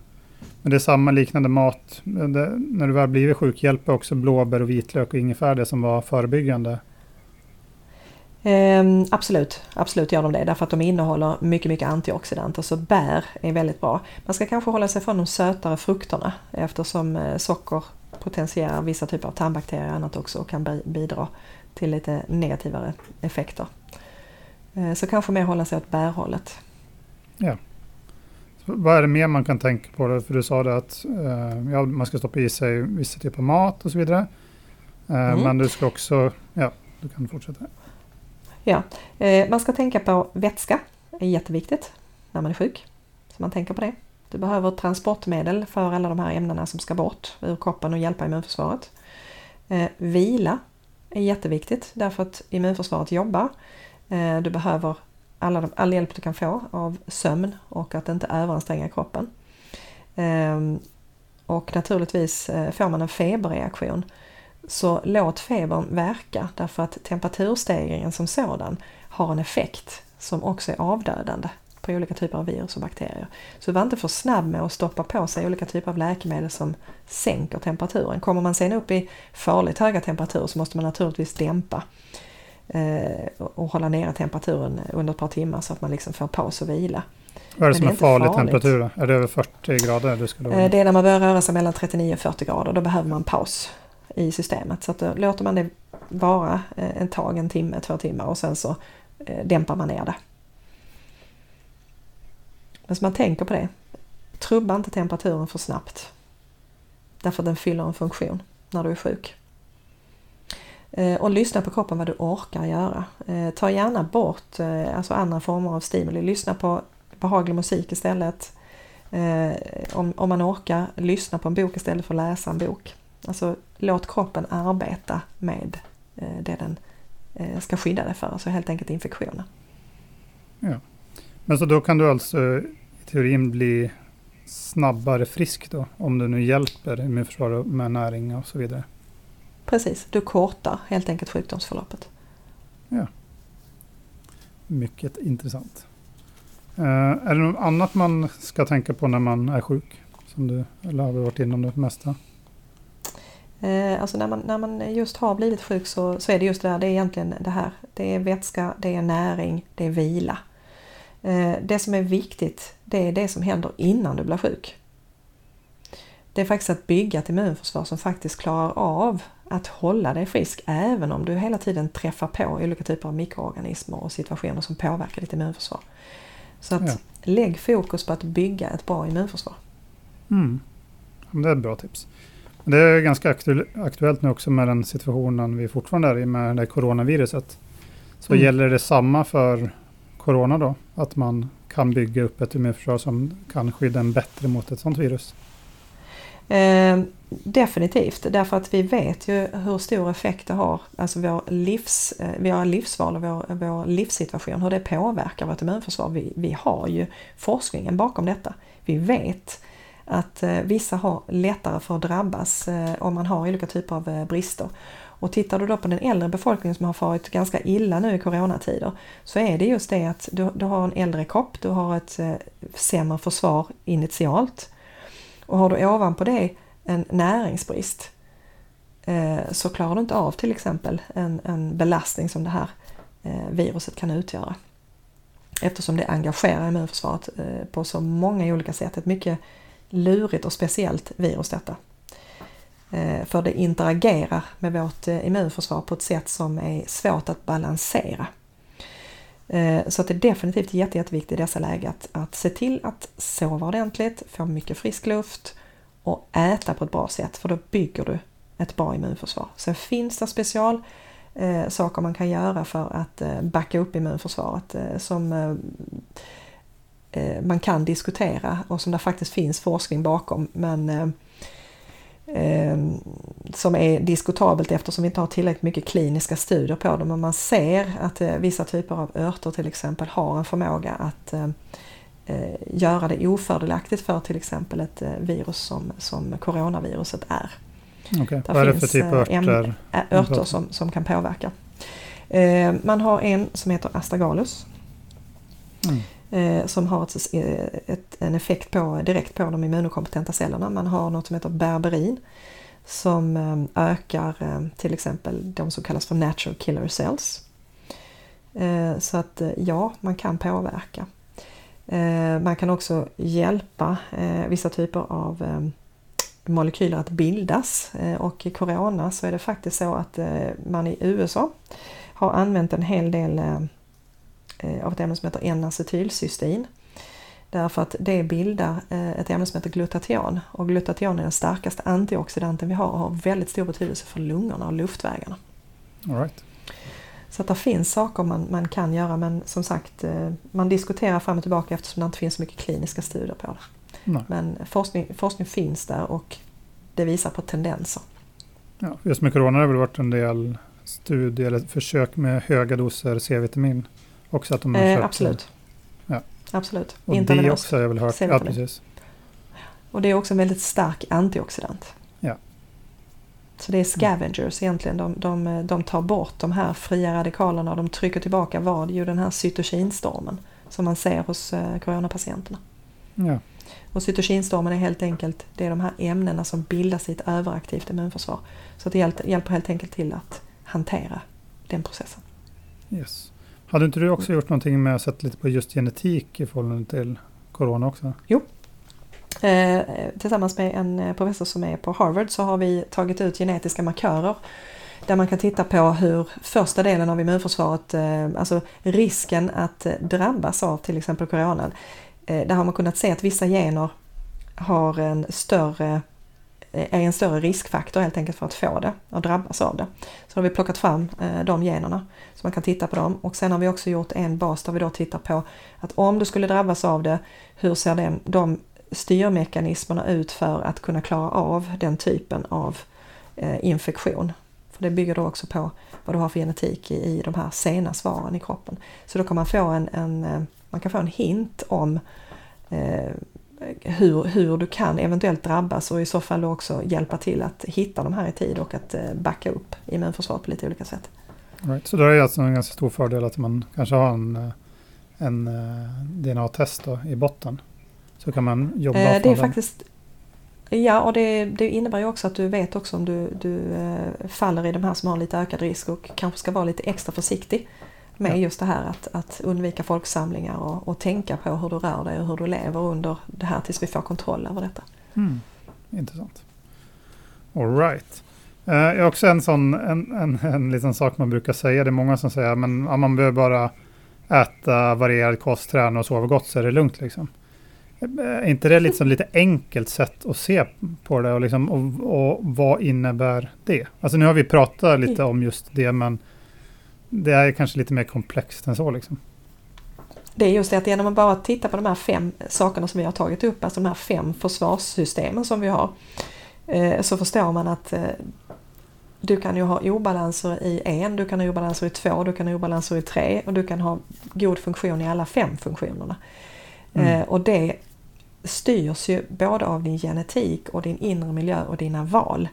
men det är samma liknande mat. Det, när du väl blivit sjuk, hjälper också blåbär och vitlök och ingefära det som var förebyggande? Um, absolut, absolut gör de det därför att de innehåller mycket, mycket antioxidanter så bär är väldigt bra. Man ska kanske hålla sig från de sötare frukterna eftersom eh, socker potentierar vissa typer av tarmbakterier och annat också och kan bidra till lite negativare effekter. Eh, så kanske mer hålla sig åt bärhållet. Ja. Vad är det mer man kan tänka på? Då? För du sa det att eh, ja, man ska stoppa i sig vissa typer av mat och så vidare. Eh, mm. Men du ska också, ja, du kan fortsätta. Ja, man ska tänka på vätska, det är jätteviktigt när man är sjuk. Så man tänker på det. Du behöver transportmedel för alla de här ämnena som ska bort ur kroppen och hjälpa immunförsvaret. Eh, vila är jätteviktigt därför att immunförsvaret jobbar. Eh, du behöver alla de, all hjälp du kan få av sömn och att inte överanstränga kroppen. Eh, och naturligtvis eh, får man en feberreaktion så låt febern verka därför att temperaturstegringen som sådan har en effekt som också är avdödande på olika typer av virus och bakterier. Så var inte för snabb med att stoppa på sig olika typer av läkemedel som sänker temperaturen. Kommer man sen upp i farligt höga temperaturer så måste man naturligtvis dämpa eh, och hålla nere temperaturen under ett par timmar så att man liksom får paus och vila. Vad är det som är, är farlig farligt. temperatur? Är det över 40 grader? Du skulle... Eh, det är när man börjar röra sig mellan 39 och 40 grader. Då behöver man paus i systemet. Så att då låter man det vara eh, en tag, en timme, två timmar och sen så dämpar man ner det. Men så man tänker på det. trubba inte temperaturen för snabbt. Därför att den fyller en funktion när du är sjuk. Eh, och lyssna på kroppen vad du orkar göra. Eh, ta gärna bort eh, alltså andra former av stimuli. Lyssna på behaglig musik istället. Om, om man orkar, lyssna på en bok istället för att läsa en bok. Alltså låt kroppen arbeta med det den ska skydda dig för, alltså helt enkelt infektioner. Ja. Men så då kan du alltså i teorin bli snabbare frisk då, om du nu hjälper immunförsvaret med näring och så vidare? Precis, du kortar helt enkelt sjukdomsförloppet. Ja. Mycket intressant. Uh, är det något annat man ska tänka på när man är sjuk? Som du, eller har varit inom det mesta? Uh, alltså när man, när man just har blivit sjuk så, så är det just det här, det är egentligen det här. Det är vätska, det är näring, det är vila. Uh, det som är viktigt, det är det som händer innan du blir sjuk. Det är faktiskt att bygga ett immunförsvar som faktiskt klarar av att hålla dig frisk även om du hela tiden träffar på olika typer av mikroorganismer och situationer som påverkar ditt immunförsvar. Så att ja. lägg fokus på att bygga ett bra immunförsvar. Mm. Det är ett bra tips. Det är ganska aktuellt nu också med den situationen vi fortfarande är i med det coronaviruset. Så mm. gäller det samma för corona då? Att man kan bygga upp ett immunförsvar som kan skydda en bättre mot ett sådant virus? Eh, definitivt, därför att vi vet ju hur stor effekt det har, alltså vår, livs, eh, våra livsval och vår, vår livssituation, hur det påverkar vårt immunförsvar. Vi, vi har ju forskningen bakom detta. Vi vet att eh, vissa har lättare för att drabbas eh, om man har olika typer av eh, brister. Och tittar du då på den äldre befolkningen som har farit ganska illa nu i coronatider så är det just det att du, du har en äldre kropp, du har ett eh, sämre försvar initialt och har du ovanpå det en näringsbrist eh, så klarar du inte av till exempel en, en belastning som det här eh, viruset kan utgöra. Eftersom det engagerar immunförsvaret eh, på så många olika sätt. Ett mycket lurigt och speciellt virus detta. Eh, för det interagerar med vårt eh, immunförsvar på ett sätt som är svårt att balansera. Eh, så att det är definitivt jätte, jätteviktigt i dessa lägen att, att se till att sova ordentligt, få mycket frisk luft och äta på ett bra sätt för då bygger du ett bra immunförsvar. Sen finns det special eh, saker man kan göra för att eh, backa upp immunförsvaret eh, som eh, man kan diskutera och som det faktiskt finns forskning bakom men eh, som är diskutabelt eftersom vi inte har tillräckligt mycket kliniska studier på det. Men man ser att vissa typer av örter till exempel har en förmåga att eh, göra det ofördelaktigt för till exempel ett eh, virus som, som coronaviruset är. Okay. Vad är det för typ av eh, örter? örter som, som kan påverka. Eh, man har en som heter astragalus. Mm. Eh, som har ett, eh, ett, en effekt på, direkt på de immunokompetenta cellerna. Man har något som heter berberin som eh, ökar till exempel de som kallas för natural killer cells. Så att ja, man kan påverka. Man kan också hjälpa vissa typer av molekyler att bildas och i corona så är det faktiskt så att man i USA har använt en hel del av ett ämne som heter N-acetylcystein. Därför att det bildar ett ämne som heter glutation och glutation är den starkaste antioxidanten vi har och har väldigt stor betydelse för lungorna och luftvägarna. All right. Så att det finns saker man, man kan göra men som sagt eh, man diskuterar fram och tillbaka eftersom det inte finns så mycket kliniska studier på det. Nej. Men forskning, forskning finns där och det visar på tendenser. Ja, just med corona har det väl varit en del studier eller försök med höga doser C-vitamin. Också att de har eh, absolut. Ja. Absolut. Och det också har jag väl hört. Ja, precis. Och det är också en väldigt stark antioxidant. Så det är scavengers egentligen. De, de, de tar bort de här fria radikalerna och de trycker tillbaka vad? Jo, den här cytokinstormen som man ser hos eh, coronapatienterna. Ja. Och cytokinstormen är helt enkelt det är de här ämnena som bildas i ett överaktivt immunförsvar. Så det hjälper helt enkelt till att hantera den processen. Yes. Hade inte du också gjort någonting med att sätta lite på just genetik i förhållande till corona också? Jo, Eh, tillsammans med en professor som är på Harvard så har vi tagit ut genetiska markörer där man kan titta på hur första delen av immunförsvaret, eh, alltså risken att drabbas av till exempel corona, eh, där har man kunnat se att vissa gener har en större Eh, är en större riskfaktor helt enkelt för att få det och drabbas av det. Så har vi plockat fram eh, de generna så man kan titta på dem och sen har vi också gjort en bas där vi då tittar på att om du skulle drabbas av det, hur ser den, de styrmekanismerna ut för att kunna klara av den typen av eh, infektion? För det bygger då också på vad du har för genetik i, i de här sena svaren i kroppen. Så då kan man få en, en man kan få en hint om eh, hur, hur du kan eventuellt drabbas och i så fall också hjälpa till att hitta de här i tid och att eh, backa upp immunförsvaret på lite olika sätt. Right. Så då är det alltså en ganska stor fördel att man kanske har en, eh, en eh, DNA-test i botten. Så kan man jobba eh, Det är den. faktiskt Ja, och det, det, innebär ju också att du vet också om du, du faller i de här som har lite ökad risk och kanske ska vara lite extra försiktig med ja. just det här att, att undvika folksamlingar och, och, tänka på hur du rör dig och hur du lever under det här tills vi får kontroll över detta. Mm. Intressant. All right. Jag har också en sån en, en, en liten sak man brukar säga. Det är många som säger ja, man behöver bara äta varierad kost, träna och sova gott så är det lugnt. Liksom. Är inte det liksom lite enkelt sätt att se på det och, liksom, och, och vad innebär det? Alltså nu har vi pratat lite om just det men det är kanske lite mer komplext än så liksom. Det är just det att genom att bara titta på de här fem sakerna som vi har tagit upp, alltså de här fem försvarssystemen som vi har, eh, så förstår man att eh, du kan ju ha obalanser i en, du kan ha obalanser i två, du kan ha obalanser i tre och du kan ha god funktion i alla fem funktionerna. Mm. Eh, och det styrs ju både av din genetik och din inre miljö och dina val.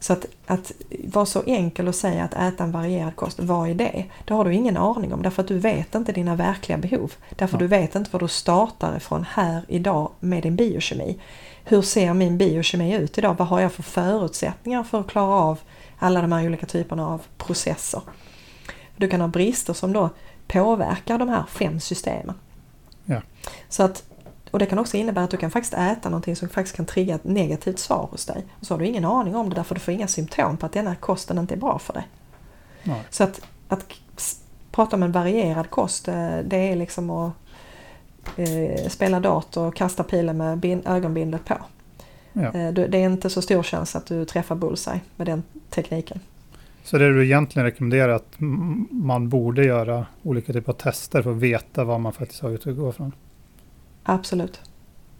Så att, att vara så enkel och säga att äta en varierad kost, vad är det? Det har du ingen aning om därför att du vet inte dina verkliga behov. Därför ja. du vet inte var du startar ifrån här idag med din biokemi. Hur ser min biokemi ut idag? Vad har jag för förutsättningar för att klara av alla de här olika typerna av processer? Du kan ha brister som då påverkar de här fem systemen. Ja. Så att och det kan också innebära att du kan faktiskt äta någonting som faktiskt kan trigga ett negativt svar hos dig. Och så har du ingen aning om det därför du får inga symptom på att denna kosten inte är bra för dig. Nej. Så att, att prata om en varierad kost, eh, det är liksom att eh, spela dator och kasta pilen med bin, ögonbindet på. Ja. Eh, det är inte så stor chans att du träffar bullseye med den tekniken. Så det du egentligen rekommenderar att man borde göra olika typer av tester för att veta vad man faktiskt har att gå från? Absolut.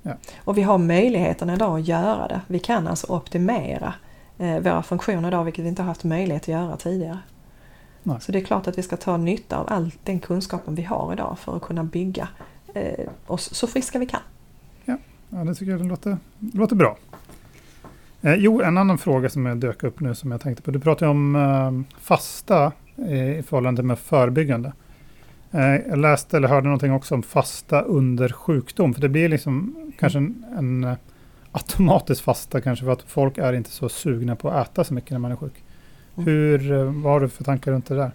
Ja. Och vi har möjligheten idag att göra det. Vi kan alltså optimera eh, våra funktioner idag vilket vi inte har haft möjlighet att göra tidigare. Nej. Så det är klart att vi ska ta nytta av all den kunskapen vi har idag för att kunna bygga eh, oss så friska vi kan. Ja, ja det tycker jag det låter, låter bra. Eh, jo, en annan fråga som jag dök upp nu som jag tänkte på. Du pratade om eh, fasta eh, i förhållande med förebyggande. Eh, jag läste eller hörde någonting också om fasta under sjukdom. För det blir liksom kanske en, en eh, automatisk fasta kanske för att folk är inte så sugna på att äta så mycket när man är sjuk. Mm. Hur, eh, vad har du för tankar runt det där?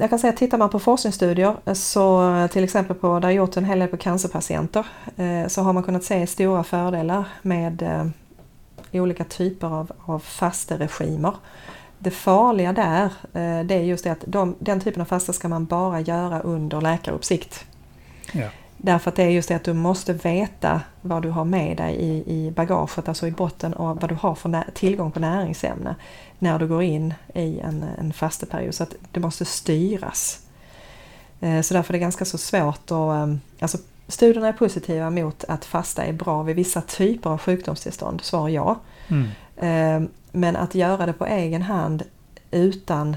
Jag kan säga att tittar man på forskningsstudier så till exempel på, där gjort en hel del på cancerpatienter så har man kunnat se stora fördelar med olika typer av, av fasteregimer. Det farliga där eh, det är just det att de, den typen av fasta ska man bara göra under läkaruppsikt. Ja. Därför att det är just det att du måste veta vad du har med dig i, i bagaget, alltså i botten och vad du har för tillgång på näringsämne när du går in i en, en fasteperiod. Så att det måste styras. Eh, så därför är det ganska så svårt att... Eh, alltså studierna är positiva mot att fasta är bra vid vissa typer av sjukdomstillstånd, svar ja. Mm. Men att göra det på egen hand utan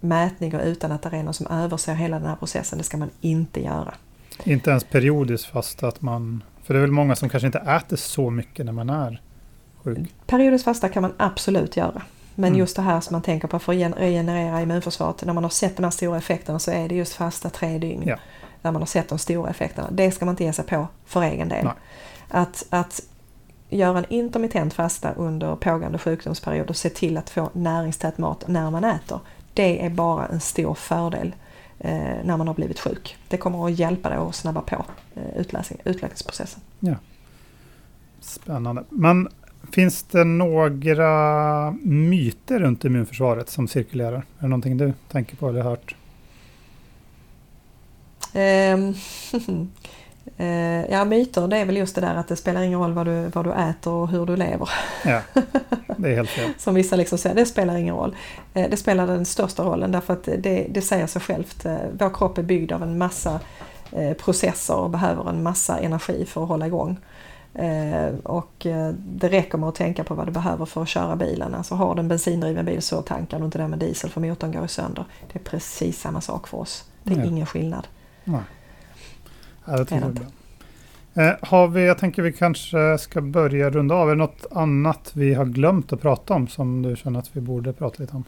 mätning och utan att det är någon som överser hela den här processen, det ska man inte göra. Inte ens periodiskt fast att man... För det är väl många som kanske inte äter så mycket när man är sjuk? Periodiskt fasta kan man absolut göra. Men mm. just det här som man tänker på för att regenerera immunförsvaret, när man har sett de här stora effekterna så är det just fasta tre dygn. Ja. När man har sett de stora effekterna. Det ska man inte ge sig på för egen del. Att, att göra en intermittent fasta under pågående sjukdomsperiod och se till att få näringstät mat när man äter. Det är bara en stor fördel eh, när man har blivit sjuk. Det kommer att hjälpa dig att snabba på eh, utläkningsprocessen. Ja. Spännande. Men finns det några myter runt immunförsvaret som cirkulerar? Är det någonting du tänker på eller hört? Eh, ja, myter det är väl just det där att det spelar ingen roll vad du, vad du äter och hur du lever. Ja, det är helt fel. Som vissa liksom säger, det spelar ingen roll. Eh, det spelar den största rollen därför att det, det säger sig självt. Eh, vår kropp är byggd av en massa processer och behöver en massa energi för att hålla igång. Och det räcker med att tänka på vad du behöver för att köra bilen. Alltså har du en bensindriven bil så tankar du inte den med diesel för motorn går sönder. Det är precis samma sak för oss. Det är ja. ingen skillnad. Nej. Ja, det tycker jag eh, har vi, jag tänker vi kanske ska börja runda av. Är det något annat vi har glömt att prata om som du känner att vi borde prata lite om?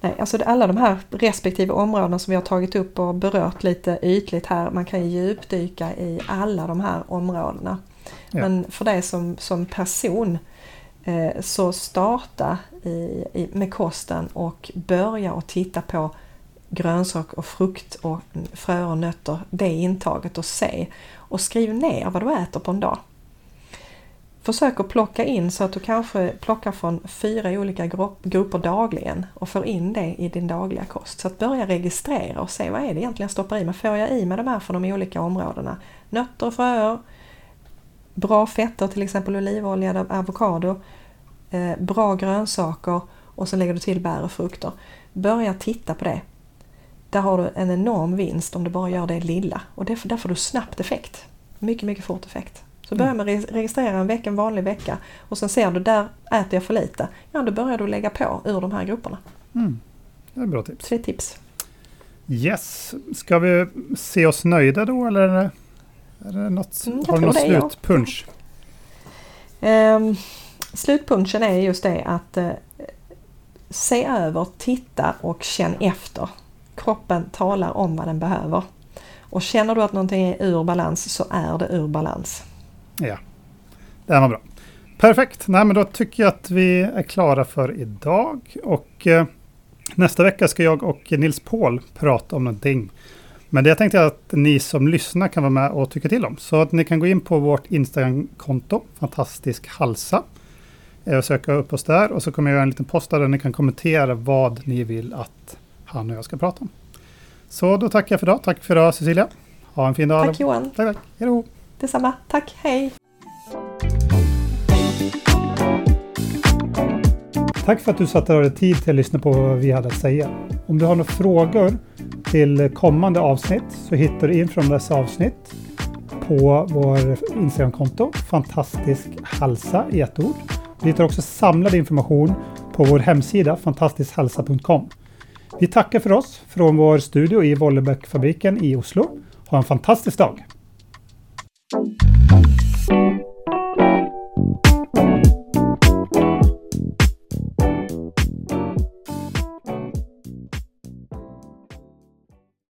Nej, alltså alla de här respektive områdena som vi har tagit upp och berört lite ytligt här. Man kan ju djupdyka i alla de här områdena. Ja. Men för dig som, som person eh, så starta i, i, med kosten och börja att titta på grönsak och frukt och frö och nötter, det intaget och se. Och skriv ner vad du äter på en dag. Försök att plocka in så att du kanske plockar från fyra olika grupper dagligen och får in det i din dagliga kost. Så att börja registrera och se vad är det egentligen jag stoppar i mig. Får jag i mig de här från de olika områdena? Nötter och fröer, bra fetter, till exempel olivolja, avokado, eh, bra grönsaker och så lägger du till bär och frukter. Börja titta på det där har du en enorm vinst om du bara gör det lilla och där, där får du snabbt effekt. Mycket, mycket fort effekt. Så börja med att registrera en vecka, en vanlig vecka och sen ser du där äter jag för lite. Ja, då börjar du lägga på ur de här grupperna. Mm. Det är bra tips. Tre tips. Yes, ska vi se oss nöjda då eller är det något, mm, har du något slutpunch? Ja. Um, slutpunchen är just det att uh, se över, titta och känn efter kroppen talar om vad den behöver. Och känner du att någonting är ur balans så är det ur balans. Ja, det var bra. Perfekt, Nej, men då tycker jag att vi är klara för idag. Och eh, nästa vecka ska jag och Nils Paul prata om någonting. Men det tänkte jag att ni som lyssnar kan vara med och tycka till om. Så att ni kan gå in på vårt Instagram-konto, Fantastisk Halsa. Eh, och söka upp oss där och så kommer jag göra en liten post där ni kan kommentera vad ni vill att han och jag ska prata om. Så då tackar jag för idag. Tack för idag Cecilia. Ha en fin dag. Tack Johan. Tack, tack. Hej då. Detsamma. Tack. Hej. Tack för att du satte dig tid till att lyssna på vad vi hade att säga. Om du har några frågor till kommande avsnitt så hittar du in från dessa avsnitt på vår Instagramkonto Fantastisk Halsa i ett ord. Vi hittar också samlad information på vår hemsida fantastiskhalsa.com. Vi tackar för oss från vår studio i Vollebäckfabriken i Oslo. Ha en fantastisk dag!